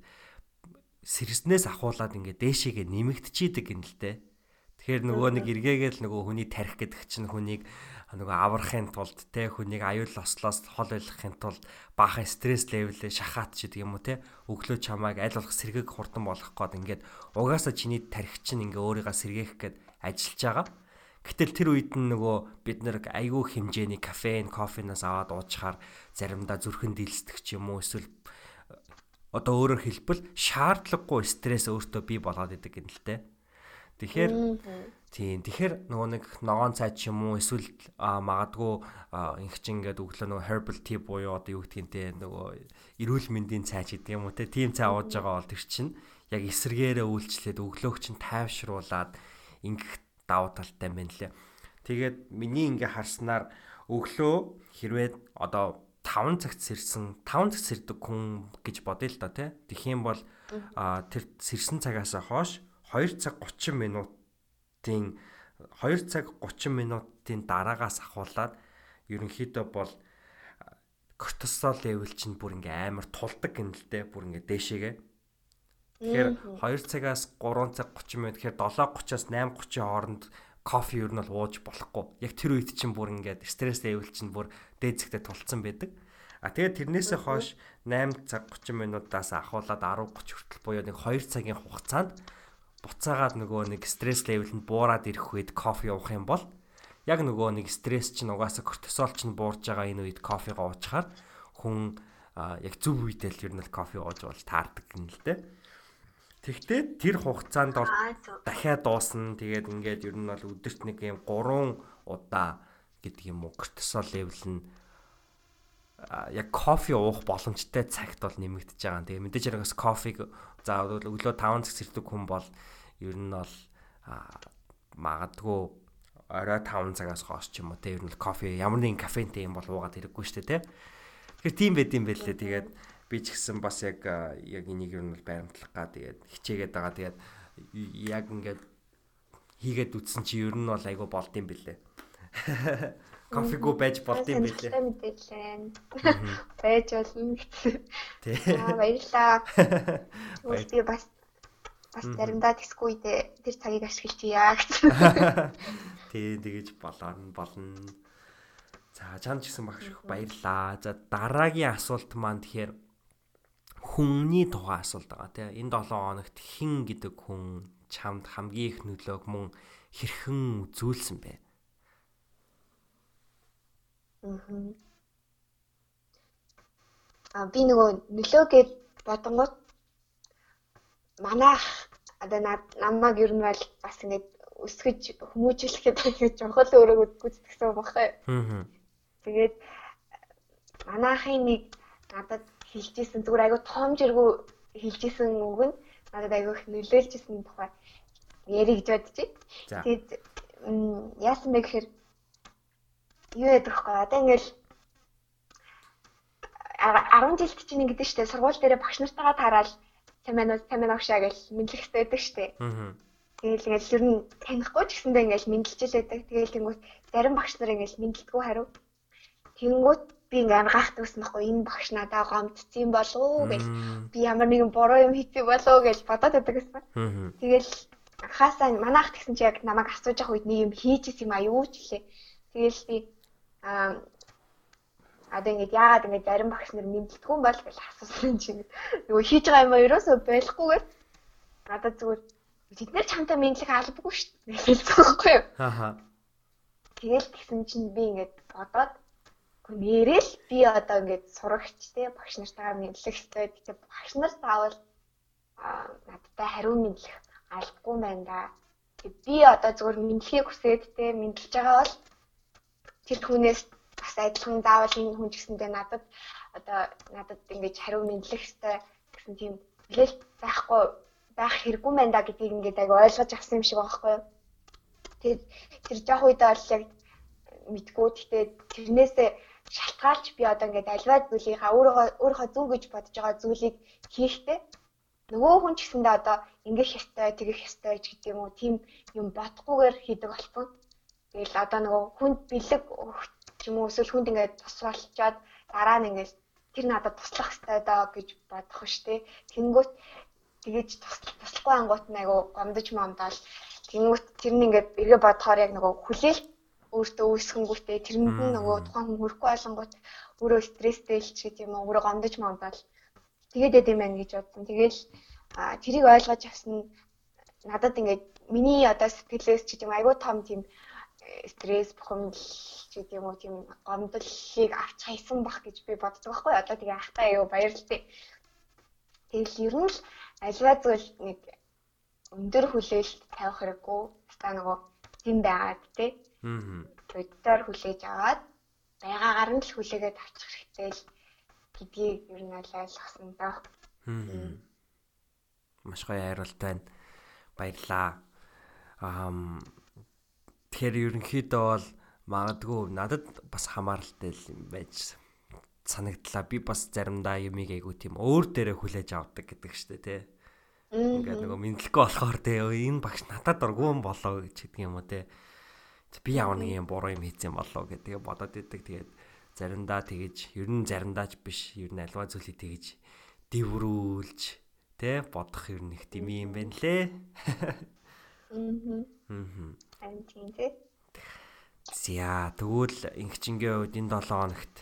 сэрснээс ахуулаад ингээд дээшээгээ нэмэгдчихийдэг юм л дээ. Тэгэхээр нөгөө нэг эргээгээл нөгөө хүний тарих гэдэг чинь хүнийг нөгөө аврахын тулд те хүнийг аюул ослоос хол байлгахын тулд баахан стресс левелээ шахаад ч гэдэг юм уу те өглөө чамайг аль болох сэргийг хурдан болгох гээд ингээд угаасаа чиний тарих чинь ингээ өөрийгөө сэргээх гээд ажиллаж байгаа. Гэтэл тэр үед нь нөгөө бид нэр айгүй хэмжээний кофеин, кофенаас аваад уучаар заримдаа зүрхэн дилсдэг ч юм уу эсвэл одоо өөрөөр хэлбэл шаардлагагүй стресс өөртөө бий болгоод идэг юм л те. Тэгэхээр тийм тэгэхээр нөгөө нэг ногоон цай ч юм уу эсвэл магадгүй инх чи ингээд өглөө нөгөө herbal tea буюу одоо юу гэдгийг те нөгөө эрүүл мэндийн цай ч гэдэг юм уу те тийм цай ууж байгаа бол тэр чинь яг эсэргээрээ үйлчлээд өглөөг чинь тайвшруулад ингэх давуу талтай байна лээ. Тэгээд миний ингээ харснаар өглөө хэрвээ одоо 5 цагт сэрсэн 5 цагт сэрдэг хүн гэж бодъё л да тий. Тэгэх юм бол тэр сэрсэн цагаас хойш 2 цаг 30 минутын 2 цаг 30 минутын дараагаас ахуулаад ерөнхийдөө бол кортизол левел чинь бүр ингээ амар тулдаг юм л дээ. Бүр ингээ дээшээгээ. Тэгэхээр 2 цагаас 3 цаг 30 минут тэгэхээр 7:30-аас 8:30 хооронд кофе юу нь бол ууж болохгүй. Яг тэр үед чинь бүр ингээд стресс левел чинь бүр дээд зэгтээ тулцсан байдаг. А тэгээд тэрнээсээ хойш 8 цаг 30 минутаас ахуулаад 10:30 хүртэл буюу нэг 2 цагийн хугацаанд буцаагаад нөгөө нэг стресс левел нь буураад ирэх үед кофе уух юм бол яг нөгөө нэг стресс чинь угаасаа кортизол чинь буурж байгаа энэ үед кофегаа уучаар хүн яг зөв үедээ л ер нь кофе ууж бол таардаг юм л дээ. Тэгтээ тэр хугацаанд бол дахиад дуусна. Тэгээд ингээд ер нь бол өдөрт нэг юм 3 удаа гэдэг юм уу кортизол левел нь яг кофе уух боломжтой цагт бол нэмэгдэж байгаа. Тэгээ мэдээж яригас кофег за өглөө 5 цаг сэрдэг хүн бол ер нь бол магадгүй орой 5 цагаас хойш ч юм уу те ер нь кофе ямар нэгэн кафентэй юм бол уугаад хэрэггүй шүү дээ те. Тэгэхээр тийм байд юм байлээ. Тэгээд би ч гэсэн бас яг яг энийг ер нь бол баримтлах га тэгээд хичээгээд байгаа. Тэгээд яг ингээд хийгээд үтсэн чи ер нь бол айгүй болд юм бэлээ. Кофего байж болд юм бэлээ. Байж болно гэсэн. Аа баярлаа. Би бас бас заримдаа тэсгүй үедээ тэр цагийг ашиглая гэсэн. Тий, тэгэж болоо болно. За, чамд ч гэсэн багш баярлаа. За, дараагийн асуулт маань тэгэхээр хүнний тухай асуулт байгаа тий. Энэ 7 хоногт хэн гэдэг хүн чамд хамгийн их нөлөөг мөн хэрхэн үзүүлсэн бэ? Аа би нөгөө нөлөөгээд бодонгууд манайх одоо намайг ер нь бол бас ингэж өсгөж хүмүүжүүлэхэд ингэж чухал өөрөөгөө гүйцэтгэсэн багхаа. Аа. Тэгээд манайхын нэг надад хэлжсэн зүгээр айгу тоомжиргүй хэлжсэн үг нь надад айгу их нөлөөлжсэн тухай ярих гэж бодчих. Тэгээд яасан бэ гэхээр юу ядах вэ? Одоо ингээл 10 жилд чинь ингэдэж штэ сургууль дээр багш нартайгаа таараад таминаа таминаа агшаа гэж хэрэгтэй байдаг штэ. Тэгэл ингээл ер нь танихгүй ч гэсэндээ ингээл мэдлжэл байдаг. Тэгэл тэнгуут зарим багш нар ингээл мэдлдэггүй хариу. Тэнгуут би ингээл гахт үснэхгүй энэ багш надаа гомдсон болов уу гэж би ямар нэгэн буруу юм хийсэн болов уу гэж бодоод байдаг гэсэн. Тэгэл хасаа манайх тэгсэн чи яг намайг асууж явах үед нэг юм хийж исэн юм а юу ч лээ. Тэгэл би аа одоо ингэж яагаад ингэж зарим багш нар мэдлдэггүй бол гэж асуусан чинь нөгөө хийж байгаа юм ерөөсөө болохгүйгээр надад зүгээр бид нэр чамтай мэдлэх албагүй шүү дээ хэлсэн байхгүй юу. Ахаа. Тэгэл тэгсэн чинь би ингэж бодоод нэрэл би одоо ингэж сурагч те багш нартайгаа мэдлэх хэрэгтэй. Тэгээ багш нар заавал надтай хариу мэдлэх албагүй байна да. Би одоо зүгээр мэдлэхийг хүсээд те мэдлж байгаа бол тэр хүнээс бас адилхан заавал энэ хүн ч гэсэндээ надад одоо надад ингэж хариу мэдлэх хэрэгтэй гэсэн тийм хэлэл байхгүй байх хэрэггүй мэн да гэдгийг ингээд аяг ойлгож авсан юм шиг байхгүй юу. Тэгээд тэр жоох үедээ бол яг мэдгүй гэхдээ тэрнээсээ шалтгаалж би одоо ингээд альва зүйлийнхаа өөрөө өөрийнхөө зүг гэж бодож байгаа зүйлийг хийхдээ нөгөө хүн ч гэсэндээ одоо ингээх ёстой, тэгэх ёстой ч гэдэг юм уу тийм юм бодохгүйгээр хийдэг болсон. Тэгэл одоо нөгөө хүнд бэлэг ч юм уу эсвэл хүнд ингээд тусвалчаад дараа нь ингээд тэр надад туслах хэрэгтэй даа гэж бодох штеп. Тэнгүүт тэгэж туслахгүй ангуут нь айгу гомдож момдоол тэнгүүт тэр нь ингээд эргээ бодохоор яг нөгөө хүлээлт өөртөө үүсгэнгүүтээ тэрэнд нь нөгөө тухайн хүн хөрөхгүй болонгууд өөрөө стресстэй л ч гэдэг юм уу өөрөө гомдож момдоол тэгээд эд юм байна гэж бодсон. Тэгээл тэрийг ойлгож авсан надад ингээд миний одоо сэтгэлээс ч гэдэг юм айгуу том тийм стресс бухимдал гэдэг юм уу тийм гомдлыг авч хайсан бах гэж би боддог байхгүй одоо тэгээ ахтай аюу баярлалаа. Тэгэл ер нь л альва зүйл нэг өндөр хүлээлт тавих хэрэггүй. Та нөгөө тийм байгаад тий. Аа. Өдөр хүлээж аваад байгаагаар нь л хүлээгээд авчих хэрэгтэй л гэдгийг ер нь ойлгосон доо. Аа маш гоё хариулт байна. Баярлаа. Аа тэгэхээр ерөнхийдөө бол магадгүй надад бас хамааралтай юм байж санагдлаа. Би бас заримдаа юмыг айгу тийм өөр дээрээ хүлээж авдаг гэдэг штэ тий. Ингээд нөгөө мэдлэхгүй болохоор тий энэ багш надад дургүй юм болоо гэж хэдэг юм уу тий. Би ямар нэг юм буруу юм хийсэн болоо гэдэг бодоод идэг. Тэгээд заримдаа тэгэж ер нь заримдаач биш ер нь альва зүйлийг тэгэж дэврүүлж Тэ бодох ер нь их тийм юм байна лээ. Аа. Аа. Амтин тэ. За тэгвэл ингчингийн хувьд энэ 7 хоногт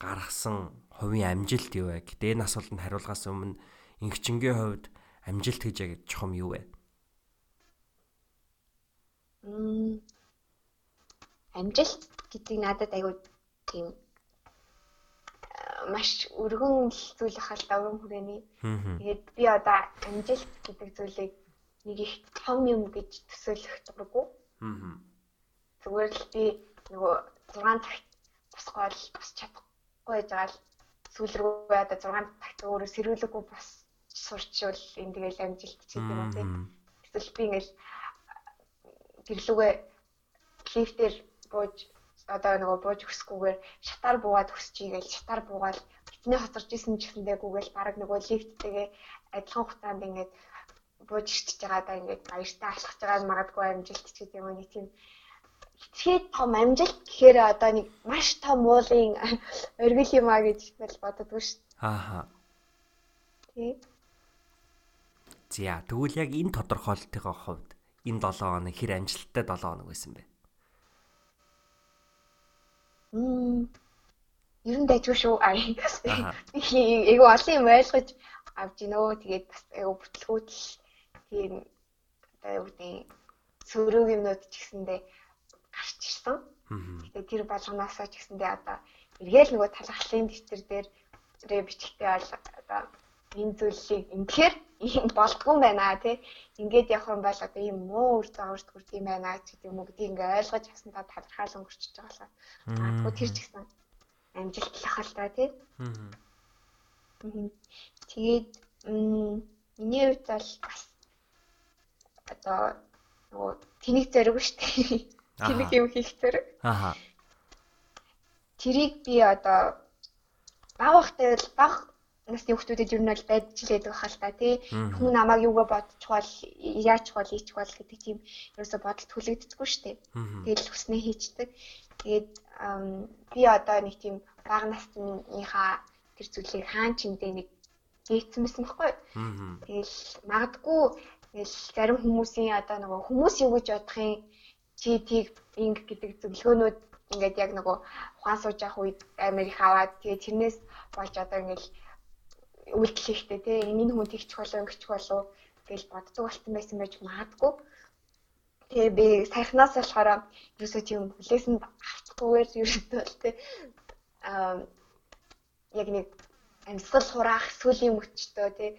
гаргасан хувийн амжилт юу вэ? Гэтэ энэ асуултанд хариулгаас өмнө ингчингийн хувьд амжилт гэж яг чухам юу вэ? Мм амжилт гэдэг надад айгүй тийм маш өргөн зүйл ахал даврын хүрээний. Тэгээд би одоо амжилт гэдэг зүйлийг нэг их том юм гэж төсөөлөх дурггүй. Зүгээр л би нөгөө 6 цагт босгоол бас чадахгүй байж байгаа л сүүл рүү одоо 6 цагт өөрөө сэрүүлэггүй бас сурчвал энэ тэгэл амжилт ч гэдэг юм тийм. Эсвэл би ингээл гэрлүүгээ лифтээр бууж одоо нөгөө бууж өсөхгүйгээр шатаар буугаад өсчихье гэж шатаар буугаад битний хоцорч исэн ч гэсэндээ гүгээл баг нөгөө лифттэйгээ адилхан хугацаанд ингээд бууж ирчихэж байгаа даа ингээд баяртай алхаж байгаа магадгүй амжилт ч гэдэг юм нэг тийм хитрхээ том амжилт гэхээр одоо нэг маш том уулын оргил юм а гэж бэл боддгоо шүү дээ. Ааха. Тий. За тэгвэл яг энэ тодорхойлтын хувьд энэ 7 хоног хэр амжилттай 7 хоног байсан бэ? Мм. Ер нь дайггүй шүү. Эйгөө олон юм ойлгож авч гинөө. Тэгээд бас эйгөө бүтлгүүтэл тийм одоо юу гэдэг сөрөг юмнууд ч гэсэндээ гарч ирсэн. Тэгээд тэр болгоноосоо ч гэсэндээ одоо эргээл нөгөө талхлын дэвтэр дээр тэрэ бичгтээ бол одоо энэ зүйлийг ингэхээр ийм болдгоо байна тий. Ингээд явах юм бол одоо ийм муу үр зааварт хүрд юм байна гэдэг юм уу гэдгийг ингээ ойлгож яснаа талархаал өнгөрчихөж байгаа болохоор. Аа тэр ч гэсэн амжилтлах л та тий. Тэгээд миний хувьд бол бас одоо нөгөө тэнийг зориг шүү дээ. Тэнийг юм хийх зориг. Аа. Тэрийг би одоо баг бахтай бол баг насны хүмүүстэд ер нь бол байджилээд байгаа л та тий. Хүн намайг юугаа бодчихвол яач бол ийч бол гэдэг тийм ерөөсө бодолт хүлэгдэхгүй шүү дээ. Тэгэл хүснээ хийчдэг. Тэгээд би одоо нэг тийм бага насныхаа тэр зүйлийг хаан чиндээ нэг гээцсэн байсан байхгүй. Тэгэл магадгүй тэгэл зарим хүмүүсийн одоо нөгөө хүмүүс юу гэж бодохын чи тийг инг гэдэг зөвлөгөөнүүд ингээд яг нөгөө ухаан сууж явах үед Америк аваад тэгээ тэрнээс болж одоо ингээд үйлдэл хийхдээ тий энэ хүн тэгчих болоо ингэчих болоо гэж боддог болсон байсан байж магадгүй. Тэгээ би саяхнаас болохоор ерөөсөө тийм хүлээсэнд авчихгүйгээр ерөөдөө л тий. Аа яг нэг амьсгал хураах сүлийн мөчтөө тий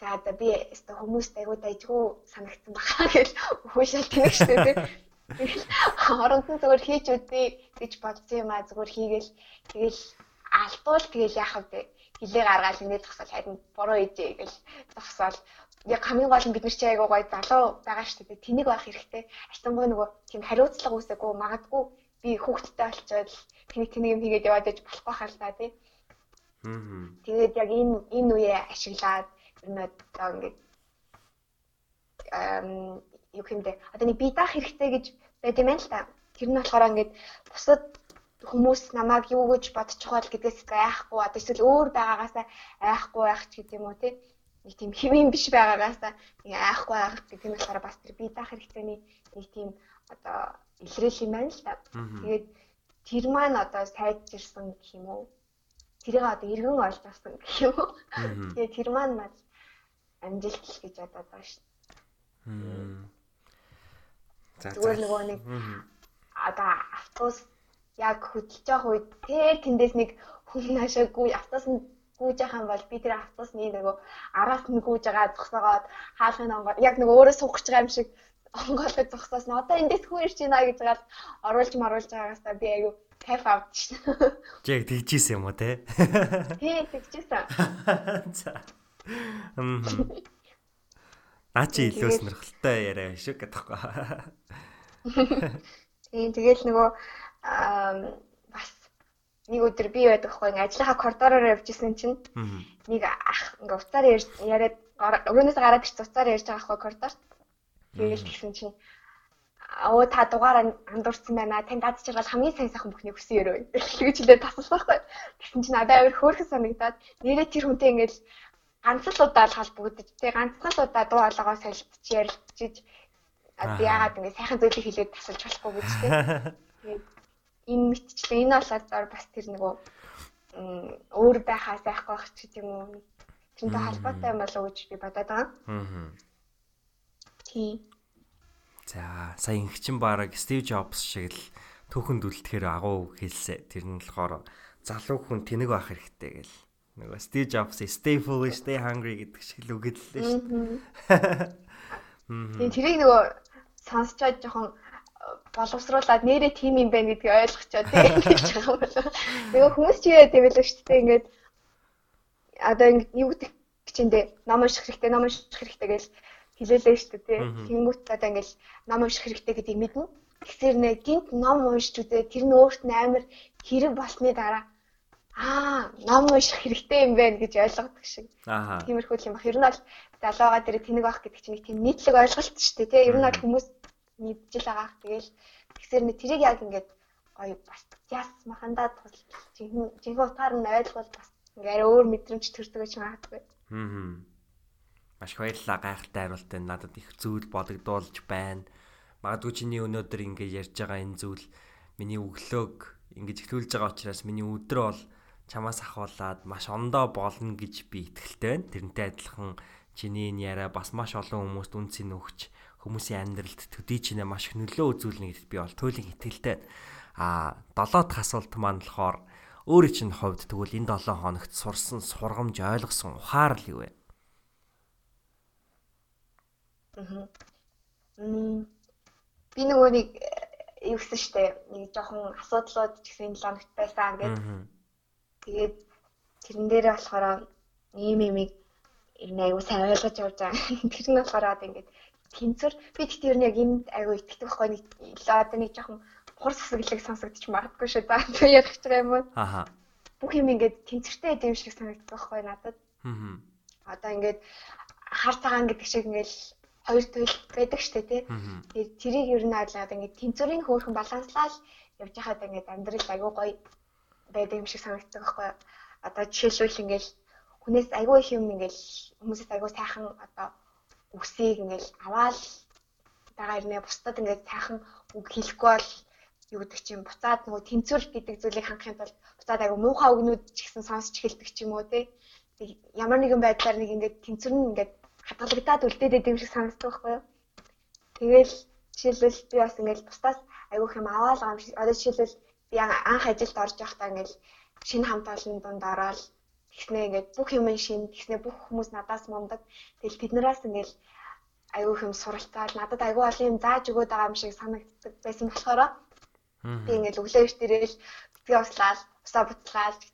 за одоо би өстө хүмүүст айгуу дайггүй санагдсан бахаа гэж уушаал тэнэг штэ тий хооронд нь зүгээр хийж үдээ гэж бодсон юм а зүгээр хийгээл тэгэл алдуул тэгэл яах вэ хилээ гаргаал ингээд зогсоол харин буруу ээжээ гэж зогсоол яг хамгийн гол нь бид нар чи айгуу гоё залуу байгаа шүү дээ. Тэнийг байх хэрэгтэй. Ачтамбай нөгөө тийм хариуцлага үүсэхгүй магадгүй би хүүхдтэй болчоод тэнийг тэнийг юм хийгээд яваад иж болох байхаа л та тий. Тэгээд яг энэ энэ үеэ ашиглаад одоо ингээд эм юу хэмдэ одоо нэг би даах хэрэгтэй гэж байт юм байна л та. Тэр нь болохоор ингээд бусад хүмүүс намайг юу гэж бодчих бол гэдгээс айхгүй одоо эсвэл өөр байгаагаасаа айхгүй байх ч гэдэг юм уу тий нэг тийм хэвэн биш байгаагаасаа нэг айхгүй байх гэх юм болохоор бас тэр би даах хэрэгтэйний нэг тийм одоо илрээл юм байна л та. Тэгээд тэр маань одоо сайжирсан гэх юм уу? Тэрийг одоо эргэн олж авсан гэх юм уу? Тэгээд тэр маань маань амжилт л гэж бодоод байгаа шүү. За зүгээр нөгөө нэг одоо автобус яг хөдөлж явах үед тэр тэндээс нэг хүн наашаагүй автоос нь гүйж яхаа бол би тэр автосны нөгөө араас нь гүйж байгаа зогсоогоод хаалхын онгоо яг нөгөө өөрөө суух гэж байгаа юм шиг онгоолгож зогсоос нь одоо эндээс хүн ирж байна гэж гал оруулж маруулж байгаагаас та би айгу кайф авч шин. Чи яг тэгжсэн юм уу те? Тий, тэгжсэн. За. Мм. Наачи илүү сонирхолтой яриа шүү гэдэг таахгүй. Тийм тэгэл нөгөө бас нэг өдөр би байдаг хгүй ингээ ажлынхаа коридороор явжсэн чинь нэг ах ингээ уцаар яриад өрөөнөөс гараад ирч уцаар ярьж байгаа хгүй коридорт. Тэгэл тэгсэн чинь оо та дугаараа андуурсан байна. Танд дад чиргал хамгийн сайн сайхан бүхнийг хүсэн өрөө. Тэгж хэлээд тасалсан хгүй. Тэгсэн чинь надад авир хөөрхөн санагдаад нэрээ тэр хүнтэй ингээл ганц л удаа л холбогдож тэг ганцхан л удаа дуу хоолойгоо солилцож ярилцж яагаад ингэ сайхан зүйлийг хэлээд тасалж болохгүй гэж. Тэгээд энэ мэтчлээ энэ болоод бас тэр нөгөө өөр байхаас айхгүй байх ч гэдэм үү. Тэрнтэй холбоотой юм болов уу гэж би бодоод байгаа. Аа. Тийм. За, сая ингэчин бараг Стив Джобс шиг л түүхэнд үлдэхээр агуу хэлсэ. Тэр нь болохоор залуу хүн тэнэг байх хэрэгтэй гэл. Нөгөө Стив Джобс stay foolish, stay hungry гэдэг шиг л үгэллээ шүү дээ. Тийм тэрийг нөгөө сонсчоод жоохон боловсруулад нэрээ тим юм байна гэдгийг ойлгочоо тийм гэж байгаа юм болоо. Тэгээ хүмүүс ч яа тийм байлаа шүү дээ ингээд одоо ингэ юу гэдэг чиндээ ном унших хэрэгтэй, ном унших хэрэгтэй гэж хэлээлээ шүү дээ тийм. Тэнгүүт одоо ингээл ном унших хэрэгтэй гэдгийг мэднэ. Тэгэхээр нэ гинт ном уншиж үзээ тэр нь өөрт нь амар хэрэг болсны дараа аа ном унших хэрэгтэй юм байна гэж ойлгодог шиг. Тиймэрхүү юм бах. Ер нь бол залууга дээр тэнэг байх гэдэг чинь нэг тийм нийтлэг ойлголт шүү дээ тийм. Ер нь бол хүмүүс мэдчихэл байгаа. Тэгэл тэгсэр нэг тэрийг яг ингээд гоё бас яс махандаа жинхэнэ утгаар нь ойлгол бас ингээд өөр мэдрэмж төрдөг гэж магадгүй. Аа. Маш баярлалаа гайхалтай хариултаа надад их зүйл бодогдуулж байна. Магадгүй чиний өнөөдөр ингэ ярьж байгаа энэ зүйл миний өглөөг ингэж ихлүүлж байгаа учраас миний өдрөө бол чамаас ахуулаад маш ондоо болно гэж би итгэлтэй байна. Тэрнтэй адилхан чиний энэ яриа бас маш олон хүмүүст үнцэн өгч хүмүүсийн амьдралд төдий чинээ маш их нөлөө үзүүлнэ гэдэгт би бол туйлын итгэлтэй. А долоо дахь асуулт маань болохоор өөрийн чинь хувьд тэгвэл энэ 7 хоногт сурсан сургамж ойлгосон ухаарл юу вэ? Аа. Би нөгөө нэг э, юу гэсэн штэ нэг жоохон асуудлууд гэсэн 7 хоногт байсан гэдэг. Тэгээд тэрэн дээрээ болохоор ийм юм ийм аягүй сайн ойлгож явж байгаа. Тэр нь болохоор одоо ингээд тэнцвэр би тэгтээ ер нь яг энд аягүй итгэдэг байхгүй нэг одоо нэг жоохон хурц хэсэглэг сонсогдчих магадгүй шүү. За би ярих гэж байгаа юм уу? Аха. Бүх юм ингээд тэнцвэртэй юм шиг санагддаг байхгүй надад. Аа. Одоо ингээд хар цагаан гэдэг шиг ингээд хоёр туйл байдаг штэ тий. Тэгээд тэрийг ер нь ойлгоод ингээд тэнцвэрийн хөөрхөн баланслал явж хахад ингээд амьдрал аягүй гоё байдаг юм шиг санагддаг байхгүй. Одоо жишээлбэл ингээд хүнээс аягүй их юм ингээд хүмүүсээс аягүй сайхан одоо үсийг ингээл аваал дагаа ирнэ бусдад ингээд сайхан үг хэлэхгүй бол юу гэдэг чинь буцаад нөгөө тэнцвэр гэдэг зүйлийг хангахын тулд буцаад айгу муухай үгнүүд ч гэсэн сонсч эхэлдэг ч юм уу тий. Ямар нэгэн байдлаар нэг ингээд тэнцвэр нь ингээд хадгалагдаад үлдээд идэв юм шиг санагддаг байхгүй юу? Тэгэл жишээлбэл би бас ингээд бусдаас айгу хэм аваал гам шиг одоо жишээлбэл би анх ажилд орж байхдаа ингээд шинэ хамт олон дунд ороод тэгснээ ингээд бүх юм шин тэгснээ бүх хүмүүс надаас мундаг. Тэгэл тэднээс ингээд аюу хэм суралцаад надад аюу олон юм зааж өгöd байгаа юм шиг санагддаг байсан болохоор би ингээд өглөө эрт ирээл битгий услаад усаа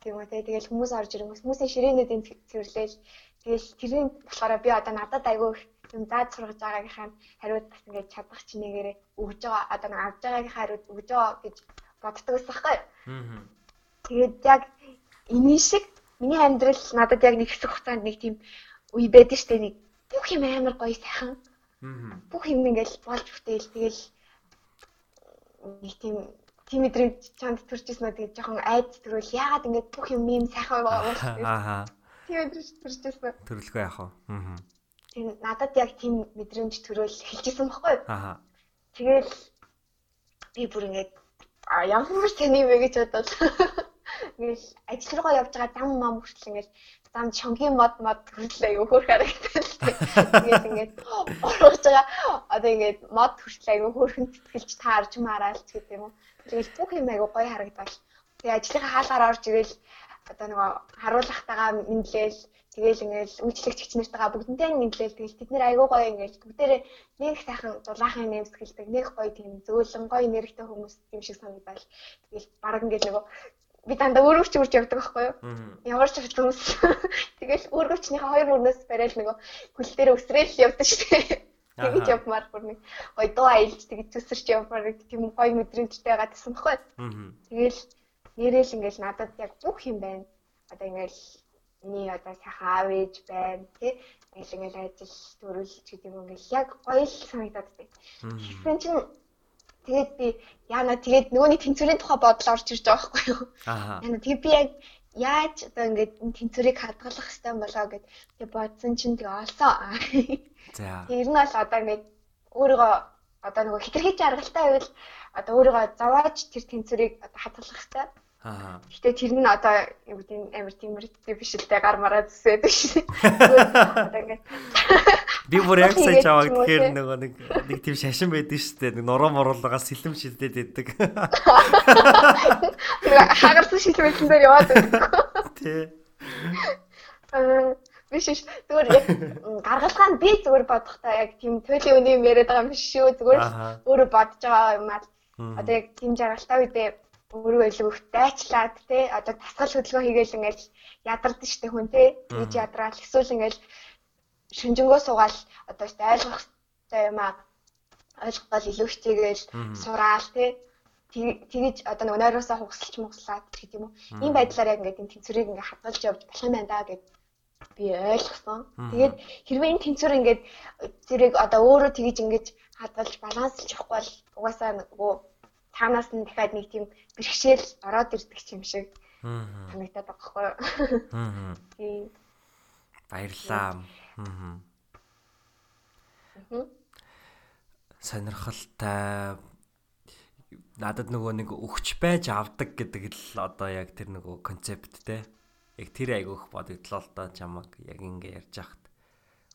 юм уу те. Тэгэл хүмүүс орж ирэнгүүс хүмүүсийн ширээнүүдийн цэвэрлээл тэгэл тэрийн болохоор би одоо надад аюу юм зааж сургаж байгаагийнхаа хариуд бас ингээд чадах чинээгээр өгж байгаа одоо авж байгаагийнхаа хариуд өгж байгаа гэж боддог байсан байхгүй. Тэгээд яг энэ шиг Миний амьдрал надад яг нэг хэсэг хугацаанд нэг тийм үе байдаг штэ нэг бүх юм амар гоё сайхан. Бүх юм ингээл болж бүтээл тэгэл нэг тийм тийм мэдрэмж чанд төрчихсөн маа тэгээд жоохон айд төрөл яагаад ингээд бүх юм юм сайхан болчихсон. Аа. Тийм мэдрэмж төрчихсөн. Төрөлгөө яах вэ? Аа. Тийм надад яг тийм мэдрэмж төрөл хэлчихсэн баггүй. Аа. Тэгэл би бүр ингээд ямар тань юм бэ гэж бодоод Ингээл ажил руугаа явж байгаа зам мам хүртэл ингээл зам чонгийн мод мод хүртэл аягүй хөөх харагдсан. Тэгээд ингээд орж байгаа одоо ингээд мод хүртэл аягүй хөөрхөн тэтгэлж таарж мараалч гэдэг юм уу. Тэгээд бүх юм аягүй гоё харагдал. Тэгээд ажлынхаа хаалгаар орж ирэл одоо нөгөө харуулахтайгаа мэдлээл Тэгээл ингээл үйлчлэгч хичнээнтэйгээ бүгднтэй мэдлээл тэгэл тэд нэр айгуу гоё ингээл бүгдээрээ нэг сайхан дулаахан нэмсгэлдэг нэг гоё тийм зөөлөн гоё нэрхтэй хүмүүс юм шиг санагдал. Тэгэл баг ингээл нөгөө би дандаа өөрөвч үрж явдаг байхгүй юу? Ямар ч хүмүүс. Тэгэл өөрөвчнийхээ хоёр мөрнөөс барайл нөгөө хөл дээр өсрөөл явдаг шүү дээ. Тэгэж явмаар бүр нэг гоё дуу аялж тэгэж төсөрч явмаар тийм гоё мэдрэмжтэй байгаа гэсэн байхгүй юу? Тэгэл нэрэл ингээл надад яг бүх юм байна. Одоо ингээл миний одоо сайхан аав ээж байна тий. Ингээл ингээл ажил төрүүлж гэдэг юм ингээл яг гоё л санагдаад байна. Тэгсэн чинь Тэгээд би яана тэгээд нөгөөний тэнцвэрийн тухай бодол орж ирж байгаа байхгүй юу? Аа. Яна тэгээд би яг яаж одоо ингээд тэнцвэрийг хадгалах хэрэгтэй болоо гэд тэг бодсон чинь тэг олсон. За. Тэр нь бол одоо ингээд өөрийгөө одоо нөгөө хитрхи жаргалтай байвал одоо өөрийгөө зовоож тэр тэнцвэрийг одоо хадгалах хэрэгтэй. Аа. Гэтэ тэр нь одоо юу гэдэг нь амар тиймэрхүү биш л дээ гар мараа зүсээд шүү. Одоо ингээд Би бүр яг сая чаваг тэгэхээр нөгөө нэг нэг тийм шашин байдаг шүү дээ. Нэг нуруу моруулгаа сэлэм шилдээд байдаг. Хагарсан шилмэлэн дээр яваад байдаг. Тий. Аа биш биш. Зүгээр яг гаргалгаа нь би зүгээр бодохдоо яг тийм төлөв үний юм яриад байгаа юм биш шүү. Зүгээр өөрөө бодож байгаа юм аа. Одоо яг тийм жаргалтай үедээ өөрөө илүү дайчлаад те одоо тасгал хөдөлгөөн хийгээл ингээл ядардаг штэ хүн те. Тэгж ядраал. Эсвэл ингээл шинжэнгөө суугаал одоо ч ойлгох хэрэгтэй юм аа. Ойлгохгол илүү хичээгээл сураал тий тэгэж одоо нэг нойроосоо хугасалж мугслаад гэдэг юм уу. Ийм байдлаар яг ингээд энэ тэнцвэрийг ингээд хадгалж явж болох юм байна да гэд би ойлгосон. Тэгээд хэрвээ энэ тэнцвэр ингээд зэрэг одоо өөрөө тэгэж ингээд хадгалж баланслж явахгүй бол угаасаа нөгөө таанаас нь дахиад нэг тийм бэрхшээл ороод ирдэг юм шиг санагдаад байгаа байхгүй юу. Баярлаа. Аа. сонирхолтой надад нөгөө нэг өгч байж авдаг гэдэг л одоо яг тэр нөгөө концепт те. Яг тэр айгүйх бодогдлоо л доо чамаг яг ингэ ярьж хахад.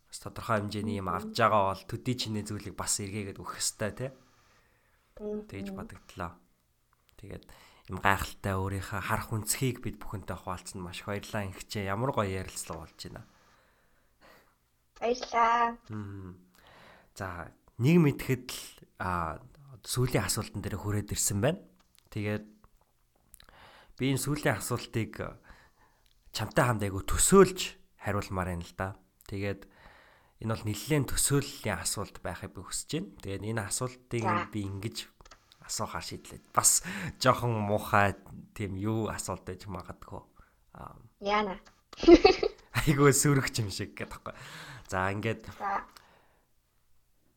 Бас тодорхой хэмжээний юм авж байгаа бол төдий чиний зүйлийг бас эргээгээд өгөх хэвээр те. Тэгж бодогдлоо. Тэгээд юм гайхалтай өөрийнхөө харах үнцгийг бид бүхэнтэй хуваалцсан маш их баярлалаа ингэчээ. Ямар гоё ярилцлага болж байна. Баярлалаа. За нэг мэдхэд л сүүлийн асуултан дээр хүрээд ирсэн байна. Тэгээд би энэ сүүлийн асуултыг чамтай хамт айгу төсөөлж хариулмаар байна л да. Тэгээд энэ бол нэлээд төсөөллийн асуулт байхыг би хүсэж байна. Тэгээд энэ асуултыг би ингэж асуухаар шийдлээ. Бас жоохон муухай тийм юу асуулт байж магадгүй. Яна. Айгуу сүрэгч юм шиг гэдэг таахгүй. За ингээд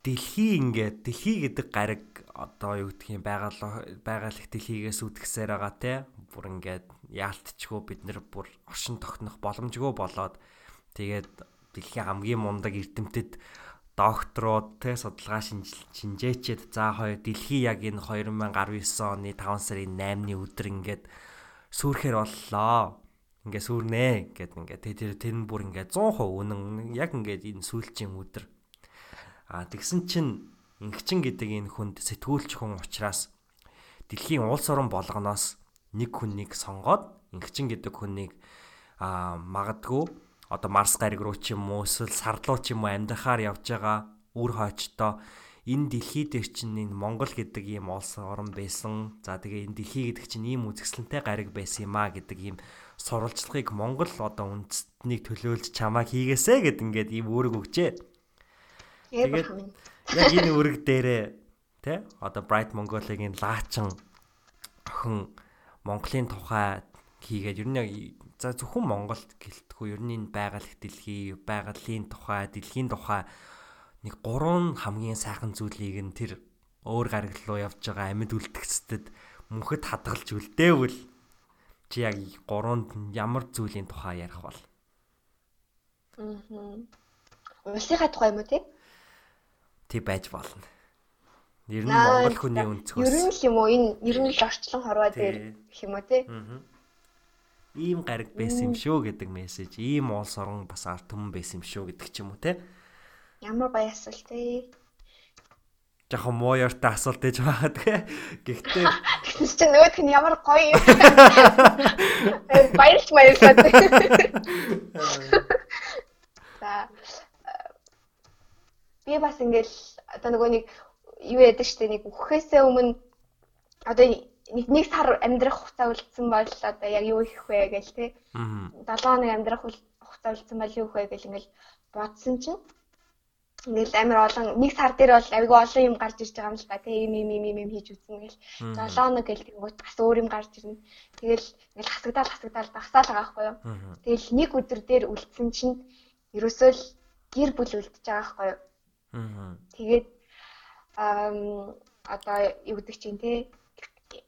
дэлхий ингээд дэлхий гэдэг гариг одоо юу гэдгийг байгаль байгаль дэлхийгээс үтгсээр байгаа те бүр ингээд яалтчгүй бид нэр бүр оршин тогтнох боломжгүй болоод тэгээд дэлхийн хамгийн мундаг эрдэмтэд докторууд те судалгаа шинжээчэд за хоёр дэлхий яг энэ 2019 оны 5 сарын 8-ны өдөр ингээд сүрхээр боллоо. Ингээ сүрнэ гэд ингээ тэр тэр нь бүр ингээ 100% үнэн яг ингээ энэ сүүлчийн өдөр. А тэгсэн чинь Ингэчин гэдэг энэ хүнд сэтгүүлч хүн учраас дэлхийн улс орон болгоноос нэг хүнийг сонгоод ингэчин гэдэг хүнийг а магадгүй одоо Марс гариг руу ч юм уу эсвэл сар руу ч юм уу амьдрахаар явж байгаа үр хойчтой энэ дэлхий дээр чинь энэ Монгол гэдэг ийм улс орон байсан. За тэгээ энэ дэлхий гэдэг чинь ийм үзэсгэлэнтэй гариг байсан юм а гэдэг ийм сурвалжлагыг Монгол одоо үндэстнийг төлөөлж чамаа хийгээсэ гэд ингээд ийм үүрэг өгчээ. Тэгээд яг энэ үрэг дээрээ тэ одоо Bright Mongolia-гийн лаачин охин Монголын тухай хийгээд ер нь яг за зөвхөн Монголд гэлтгүй ер нь энэ байгаль дэлхий, байгалийн тухай, дэлхийн тухай нэг гурван хамгийн сайхан зүйлийг нь тэр өөр гариг руу явж байгаа амьд үлдгэцтэд мөнхөд хадгалж үлдээвэл чи яг гурванд ямар зүйлийн тухай ярих бол? Аа. Улсынхаа тухай юм уу тий? тий байж болно. Ер нь Монгол хүний өнцгөөс. Ер нь л юм уу энэ ер нь л орчлон хорвоо дээр гэх юм уу тий. Ийм гариг байсан юм шүү гэдэг мессеж. Ийм улс орон бас арт түмэн байсан юм шүү гэдэг ч юм уу тий. Ямар асуулт тий. Жохо муу яртай асуулт ээж байгаа тэгээ. Гэхдээ чи нөгөөх нь ямар гоё юм. Баярлж баярлаад. За би бас ингээл одоо нөгөө нэг юу яадаг штэ нэг үхэхээсээ өмнө одоо нэг нэг сар амьдрах хугацаа үлдсэн бол одоо яг юу их вэ те. Аа. 7 хоног амьдрах хугацаа үлдсэн бол юу их вэ гэл ингээл бодсон чинь ингээл амар олон нэг сар дээр бол айгүй олон юм гарч ирж байгаа юм л та тийм юм юм юм юм хийж үзнэ гэл 7 хоног гэл тэнгуут бас өөр юм гарч ирнэ. Тэгэл ингээл хасагдаал хасагдаал багсаал байгаа байхгүй юу. Тэгэл нэг өдөр дээр үлдсэн чинь ерөөсөө л гэр бүл үлдчихэж байгаа байхгүй юу. Тэгээд одоо юу гэдэг чинь те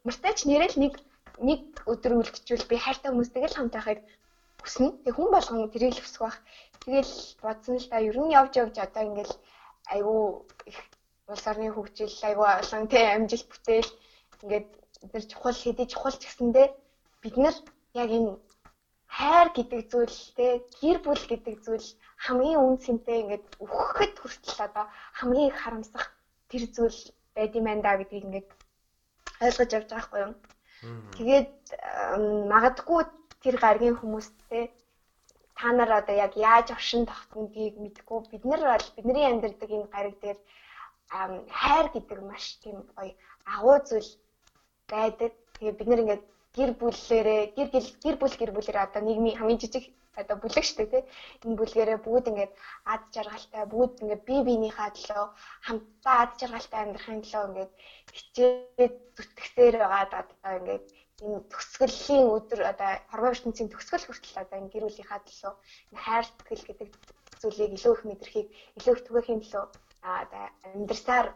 мартач нэрэл нэг нэг өдөр үлдчихвэл би хайртай хүмүүстэйг л хамт байхыг хүснэ. Тэг хүн болгон тэрийг л хүсэх байх. Тэгэл бодсон л да ер нь явж явж одоо ингээл айгүй их улс орны хөгжил айгүй олон те амжилт бүтээл ингээд тэр чухал хэдий чухал ч гэсэндээ бид нар яг энэ хайр гэдэг зүйл те гэр бүл гэдэг зүйл хамгийн үн цэнтэй ингээд өгөхөд хүртэл одоо хамгийн их харамсах тэр зүйл байд юм байна да гэдгийг ингээд ойлгож авч байгаа хгүй юу. Тэгээд магадгүй тэр гаргийн хүмүүстэй та нар одоо яг яаж оршин тогтнодгийг мэдэхгүй бид нар бол бидний амьдардаг энэ гариг дээр хайр гэдэг маш тийм гоё агуу зүйл байдаг. Тэгээ бид нар ингээд гэр бүлээрээ гэр гэр бүл гэр бүлээрээ одоо нийгмийн хамгийн жижиг одоо бүлэг штэ тий. Энэ бүлгэрээ бүгд ингээд ад жаргалтай бүгд ингээд бие биенийхээ төлөө хамтдаа ад жаргалтай амьдрахын төлөө ингээд хичээд зүтгэсээр байгаа одоо ингээд энэ төгсгөлийн өдөр одоо хорвоо ертөнцийн төгсгөл хүртэл одоо энэ гэр бүлийнхаа төлөө хайр сэтгэл гэдэг зүйлийг илүү их мэдрэхийг илүү их түгээхийн төлөө одоо амьдрсаар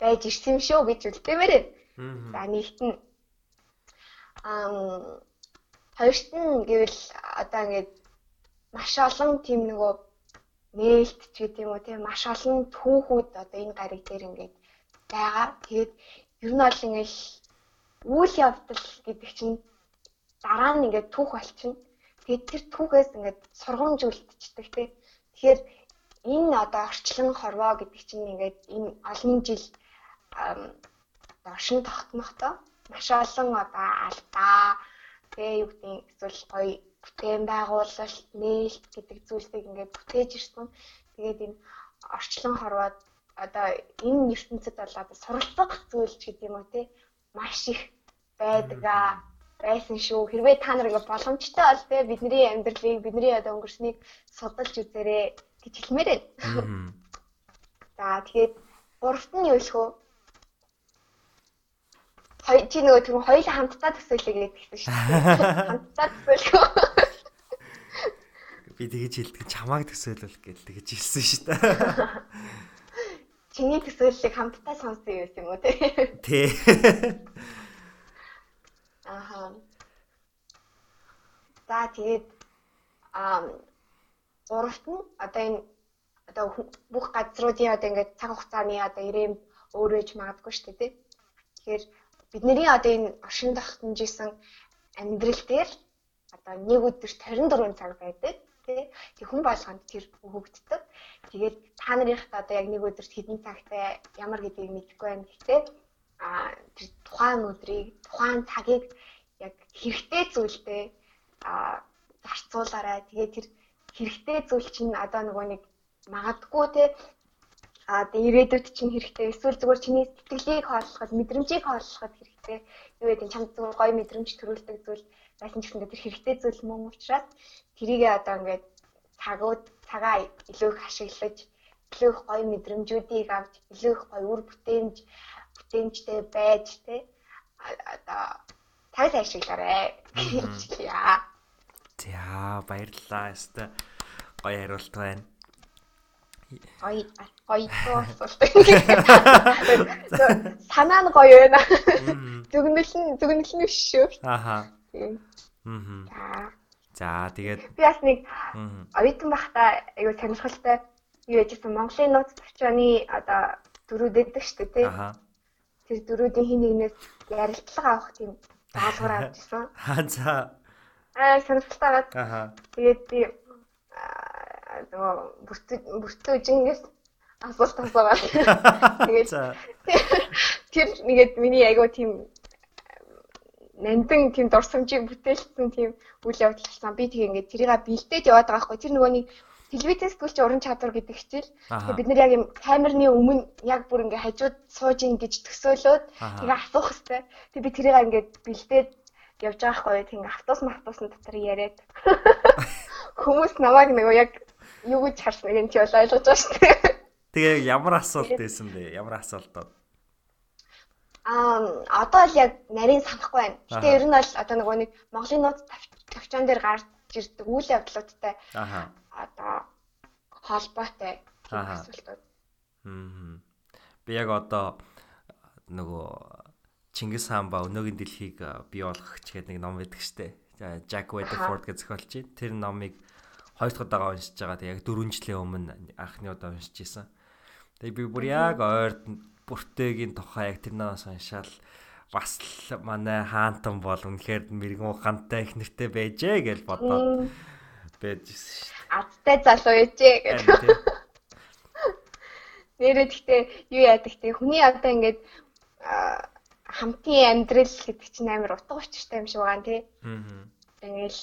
байж ирсэн юм шүү гэж үлдээмээр. За нэгт нь ам хоёрт нь гэвэл одоо ингээд маш олон тийм нөгөө нээлт ч гэдэг юм уу тийм маш олон түүхүүд одоо энэ гариг дээр ингээд байгаа. Тэгээд ер нь бол ингээд үйл явдал гэдэг чинь дараа нь ингээд түүх болчихно. Тэгээд тэр түүхээс ингээд сургамж үлдчихдэг тийм. Тэгэхээр энэ одоо орчлон хорвоо гэдэг чинь ингээд энэ олон жил оршин тогтмохтой маш олон одоо алдаа тэгээ юу гэдэг эсвэл гоё бүтээн байгуулалт нээлт гэдэг зүйлсийг ингээд бүтээж ирсэн. Тэгээд энэ орчлон хорвоод одоо энэ ертөнцид бол одоо суралцах зүйл ч гэдэг юм уу те маш их байдгаа байсан шүү. Хэрвээ та нар ингээ боломжтой бол те бидний амьдралыг бидний одоо өнгөрснийг судалж үзээрэй гэж хэлмээр байна. За тэгээд гуравт нь юу вэ хөө? Хоёр чи нөгөө тэр хоёулаа хамтдаа төсөөлөе гэдэг хэлсэн шүү дээ. Хамтдаа төсөөлөх. Би тэгэж хэлдэг чамааг төсөөлөх гэж тэгэж хэлсэн шүү дээ. Чиний төсөөллийг хамтдаа сонссон юм уу те? Тий. Аха. За тэгээд аа гуравт нь одоо энэ одоо бүх газруудын одоо ингээд цаг хугацааны одоо ирэм өөрөөж магадгүй шүү дээ тий. Тэгэхээр бидний одоо энэ оршин тогтножсэн амьдрал дээр одоо нэг өдөр 24 цаг байдаг тий. Тэг хүн болгонд тэр өгөгддөг. Тэгээд та нарынхад одоо яг нэг өдөрт хэдэн цагтай ямар гэдгийг мэдэхгүй байна гэхдээ а тэр тухайн өдрийг тухайн цагийг яг хэрэгтэй зүйлдээ а зарцуулаарай. Тэгээд тэр хэрэгтэй зүйл чинь одоо нөгөө нэг магадгүй те а ирээдүйд чинь хэрэгтэй эсвэл зүгээр чиний сэтгэлийг хооллоход мэдрэмжийг хооллоход хэрэгтэй юу гэдэг чамд зүгээр гоё мэдрэмж төрүүлдэг зүйл байсан ч гэсэн тэр хэрэгтэй зүйл мөн учраас тэрийгээ одоо ингээд цагууд цагаа илүү их ашиглаж илүү их гоё мэдрэмжүүдийг авч илүү их гоё үр бүтээмж бүтээмжтэй байж те одоо цаг ашиглаарай гэж яа. За баярлалаа. Яста гоё хариулт байна. Гоё гоё асуулт. Санаа нь гоё байна. Зүгнэл нь зүгнэл нь биш шүү. Аха. Мм. За тэгээд би бас нэг оюутан байхдаа айгу сонирхолтой юу яжсэн Монголын нууц төвчөөний одоо дөрүүд өгдөг шүү дээ тий. Аха. Тэр дөрүүдийн хин нэгнээс ярилцлага авах тийм даалгавар авчихсан. Аа за. Аа сонирхолтой байгаад. Тэгээд би нөгөө бүртөө жингээс асуулт асуугаад. Тэгээд тэр нэгэд миний айгуу тийм нандин тийм дурсамжийг бүтээлсэн тийм үйл явдал болсон. Би тэг ингээд тэрийг бэлдээд яваад байгаа хгүй. Тэр нөгөө нэг телевизээс сэтгүүлч уран чадвар гэдэг хичээл. Тэгээ бид нар яг юм камерны өмнө яг бүр ингээ хажууд сууж ин гэж төсөөлөөд тэгээ асуух хэвээр. Тэгээ би тэрийг ингээд бэлдээд явж байгаа хгүй. Тэг ингээ автобус автобусны дотор яриад. Хүмүүс намайг нөгөө яг юу гэж харсныг нь чи ойлгож байгаа шүү дээ. Тэгээ ямар асуулт байсан бэ? Ямар асуултууд? Аа одоо л яг нарийн санахгүй байна. Гэтэ ер нь бол одоо нөгөө нэг Монголын нууц тавчаан дээр гарч ирдэг үйл явдлуудтай. Аа одоо холбоотой асуултууд. Аа. Би яг одоо нөгөө Чингис хаан ба өнөөгийн дэлхийг бий болгох гэдэг нэг ном байдаг штэ. Jack Weatherford гэж зохиолч тэр номыг хоёр дахь удаага уншиж байгаа. Тэг яг 4 жилийн өмнө анхны удаа уншиж исэн. Тэг би бүр яг ойрд бүртээгийн тухай яг тэр нараас уншаал бас л манай хаантан бол үнэхээр мэрэгэн ухаантай их нэртэй байжээ гэж бодоод байж шүү адтай залуу ээжээ гэдэг. Нэрээ гэхдээ юу яадаг те хүний одоо ингээд хамтын амьдрал гэдэг чинь амар утга учиртай юм шиг байгаа тий. Аа. Ингээл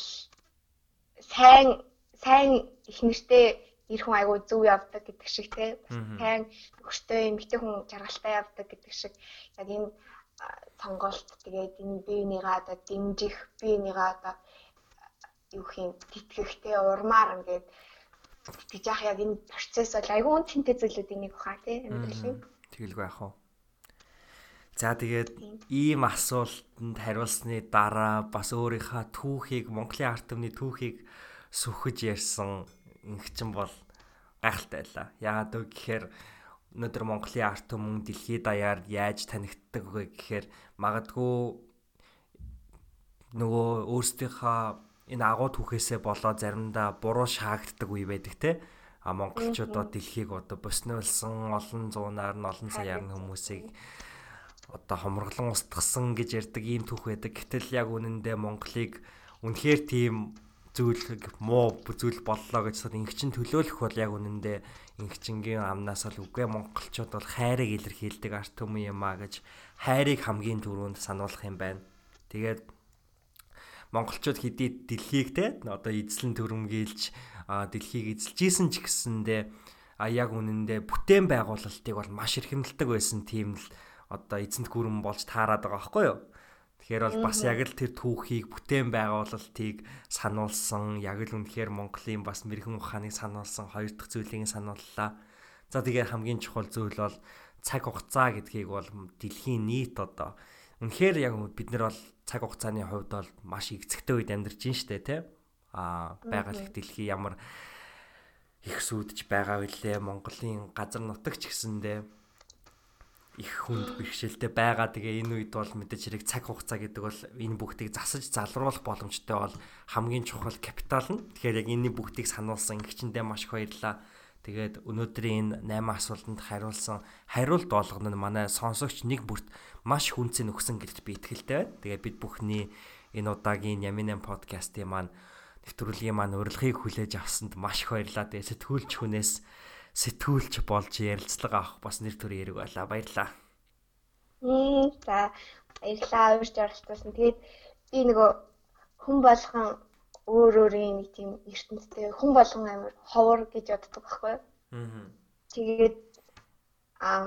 сайн сайн их нэртэй эр хүн айгуу зөв явдаг гэдэг шиг те. Сайн өгчтэй эмэгтэй хүн жаргалтай явдаг гэдэг шиг яг энэ сонголт тэгээд энэ биенийгаа одоо дэмжих биенийгаа одоо юу юм тэтгэхтэй урмаар ингээд тэтгэж яах яг энэ процесс бол айгүй үн цэнтэй зүйлүүдийн нэг баха тий амьдралын. Тэгэлгүй яах вэ? За тэгээд ийм асуултанд хариулсны дараа бас өөрийнхөө түүхийг Монголын арт түмний түүхийг сүхэж ярьсан ингэчин бол гайхалтай байлаа. Яагаад вэ гэхээр өнөөдөр Монголын арт түмэн дэлхийд даяар яаж танигддаг вэ гэхээр магадгүй нөгөө өөрсдийнхөө энэ агуу түүхээсээ болоо заримдаа буруу шаагддаг үе байдаг те а монголчуудаа дэлхийг одоо босниулсан олон зуунаар нь олон саяар нь хүмүүсийг одоо хомроглон устгасан гэж ярьдаг ийм түүх байдаг. Гэтэл яг үнэндээ Монголыг үнэхээр тийм зүйл муу зүйл боллоо гэж сод ингэчин төлөөлөх бол яг үнэндээ ингэчингийн амнаас л үгүй монголчууд бол хайрыг илэрхийлдэг арт түмэн юм а гэж хайрыг хамгийн түрүүнд сануулах юм байна. Тэгээд монголчууд хэдий дэлхийг те одоо эзлэн төрөмгийлж дэлхийг эзэлжсэн ч гэсэндээ а яг үнэндээ бүтээн байгуулалтыг бол маш эрхэмлдэг байсан тийм л одоо эзэнт гүрэн болж таарад байгаа байхгүй юу. Тэгэхээр бол бас яг л тэр түүхийг бүтээн байгуулалтыг сануулсан яг л үнэхээр Монголын бас мэрэгэн ухааныг сануулсан хоёр дахь зүйлийг санууллаа. За тэгээ хамгийн чухал зүйл бол цаг хугацаа гэдгийг бол дэлхийн нийт одоо үнэхээр яг бид нар бол цаг хугацааны хувьд бол маш эцэгтэй үед амьдарч байна шүү дээ тий а байгаль дэлхий ямар их сүдж байгаа вүлээ Монголын газар нутагч гэсэндээ их хүнд бэрхшээлтэй байгаа. Тэгээ энэ үед бол мэдээж хэрэг цаг хугацаа гэдэг бол энэ бүгдийг засаж залруулах боломжтой бол хамгийн чухал капитал нь. Тэгэхээр яг энэний бүгдийг сануулсан ингэчэндээ маш их баярлалаа. Тэгээд өнөөдрийн энэ 8 асуултанд хариулсан хариулт болгоно нь манай сонсогч нэг бүрт маш хүнцэн өгсөн гэдэгт би итгэлтэй байна. Тэгээ бид бүхний энэ удаагийн Ямин 8 подкастын маань нэвтрүүлгийн маань урилгыг хүлээж авсанд маш их баярлалаа. Тэгээ сэтгүүлч хүнээс сэтгүүлч болж ярилцлага авах бас нэр төр яриг байла. Баярлалаа. Мм за баярлалаа урьж оролцсон. Тэгээд би нөгөө хүн болгон өөр өөрийн нэг тийм ертөнцтэй хүн болгон амир ховор гэж боддог байхгүй юу? Аа. Тэгээд аа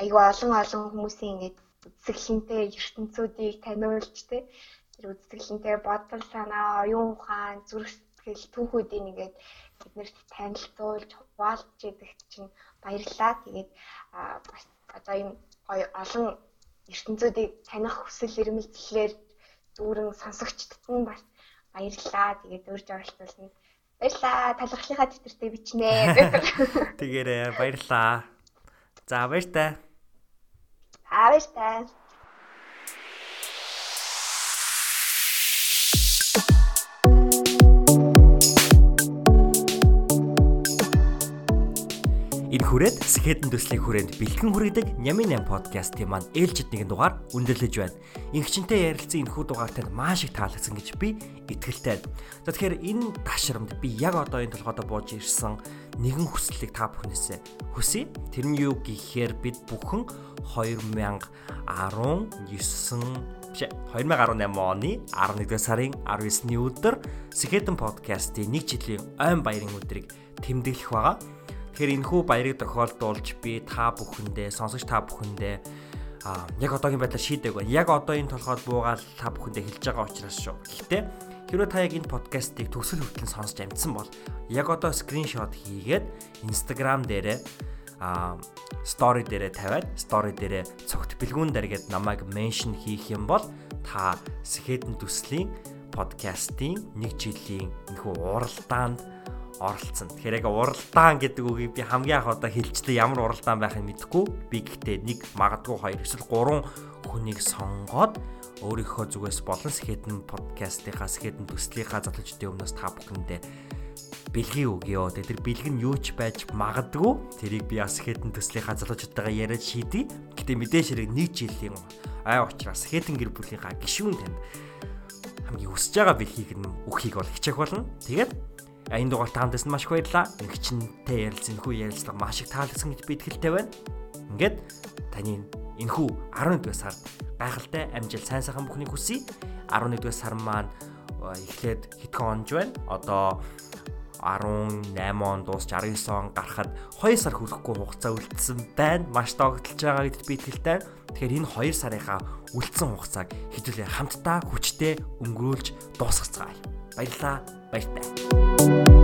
айгүй олон олон хүмүүсийн ингэж үзэсгэлэнтэй ертөнцүүдийг таниулж тэ тэр үзэсгэлэнтэй бодол санаа, оюун ухаан, зүрх сэтгэл түүхүүдийг ингээд биднэрт танилцуулж хуваалж идэгт чинь баярлалаа. Тэгээд бас одоо юм гоё олон ертөнцүүдийг таних хүсэл эрмэлзлээр дүүрэн сонсогчдод нь бас баярлалаа. Тэгээд урьж оролцуулсан. Баярлалаа. Талархлынхаа тэтэртэй бичнэ. Тэгээрээ баярлалаа. За баяртай. Аа баяртай. Энэ хүрээд Сэхэдэн төслийн хүрээнд бэлтгэн хүргэдэг Нямын 8 подкастын маань ээлжид нэгэн дугаар өндөрлөж байна. Ингчэнтэй ярилцсан энэхүү дугаар танд маш их таалагдсан гэж би итгэлтэй. За тэгэхээр энэ ташрамд би яг одоо энэ толгойдоо бууж ирсэн нэгэн хүслийг та бүхнээсээ хүсье. Тэр нь юу гэхээр бид бүхэн 2019 биш 2018 оны 11 сарын 19-ний өдөр Сэхэдэн подкастын 1 жилийн ойн баярын өдрийг тэмдэглэх байгаа. Тэгэхээр энэхүү баярыг тохиолдуулж би та бүхэндээ сонсогч та бүхэндээ а яг одоогийн байдлаар шийдэг байна. Яг одоо энэ толгойд буугаад та бүхэндээ хэлж байгаа учраас шүү. Гэхдээ хэрвээ та яг энэ подкастыг төгсөл хүртэл сонсож амжсан бол яг одоо скриншот хийгээд Instagram дээрээ а стори дээрээ тавиад стори дээрээ цогт бэлгүүн дээргээд намайг меншн хийх юм бол та Сэхэдэн төслийн подкастын нэг жилийн энэхүү уралдаанд оролцсон. Тэгэхээр яг уралдаан гэдэг үгийг би хамгийн анх одоо хэлчихлээ ямар уралдаан байхыг мэдэхгүй. Би гэхдээ нэг магадгүй хоёр эсвэл гурван хүнийг сонгоод өөрийнхөө зүгээс болон Сэхэдэн подкастынхаа Сэхэдэн төслийнхаа залуучдын өмнөөс та бүхэндээ бэлгийн өгөө. Тэгээ тэр бэлэг нь юу ч байж магадгүй. Тэрийг би бас Сэхэдэн төслийнхаа залуучуудтайгаа яриад шийдье. Гэтэ мэдээж хэрэг нэг жилийн ай учраас Сэхэдэн гэр бүлийнхаа гишүүн танд хамгийн өсөж байгаа бэлхийг нь өгөхийг бол хичээх болно. Тэгээд энэ дугаар таамдсан маш их баярлалаа. Ингчнтэй ярилцсан хүү ярилцлага маш их таалагдсан гэж би итгэлтэй байна. Ингээд таны энэхүү 11-р сард гайхалтай амжилт сайн сайхан бүхнийг хүсье. 11-р сар маань эхлээд хэдхэн онж байна? Одоо 18 он дуусч 19 он гарахад 2 сар хүрэхгүй хугацаа үлдсэн байна. Маш догтлж байгаа гэдэгт би итгэлтэй. Тэгэхээр энэ 2 сарынхаа үлдсэн хугацааг хэдүүлээ хамтдаа хүчтэй өнгөрүүлж дуусгацгаая. Баярлалаа. Баяртай.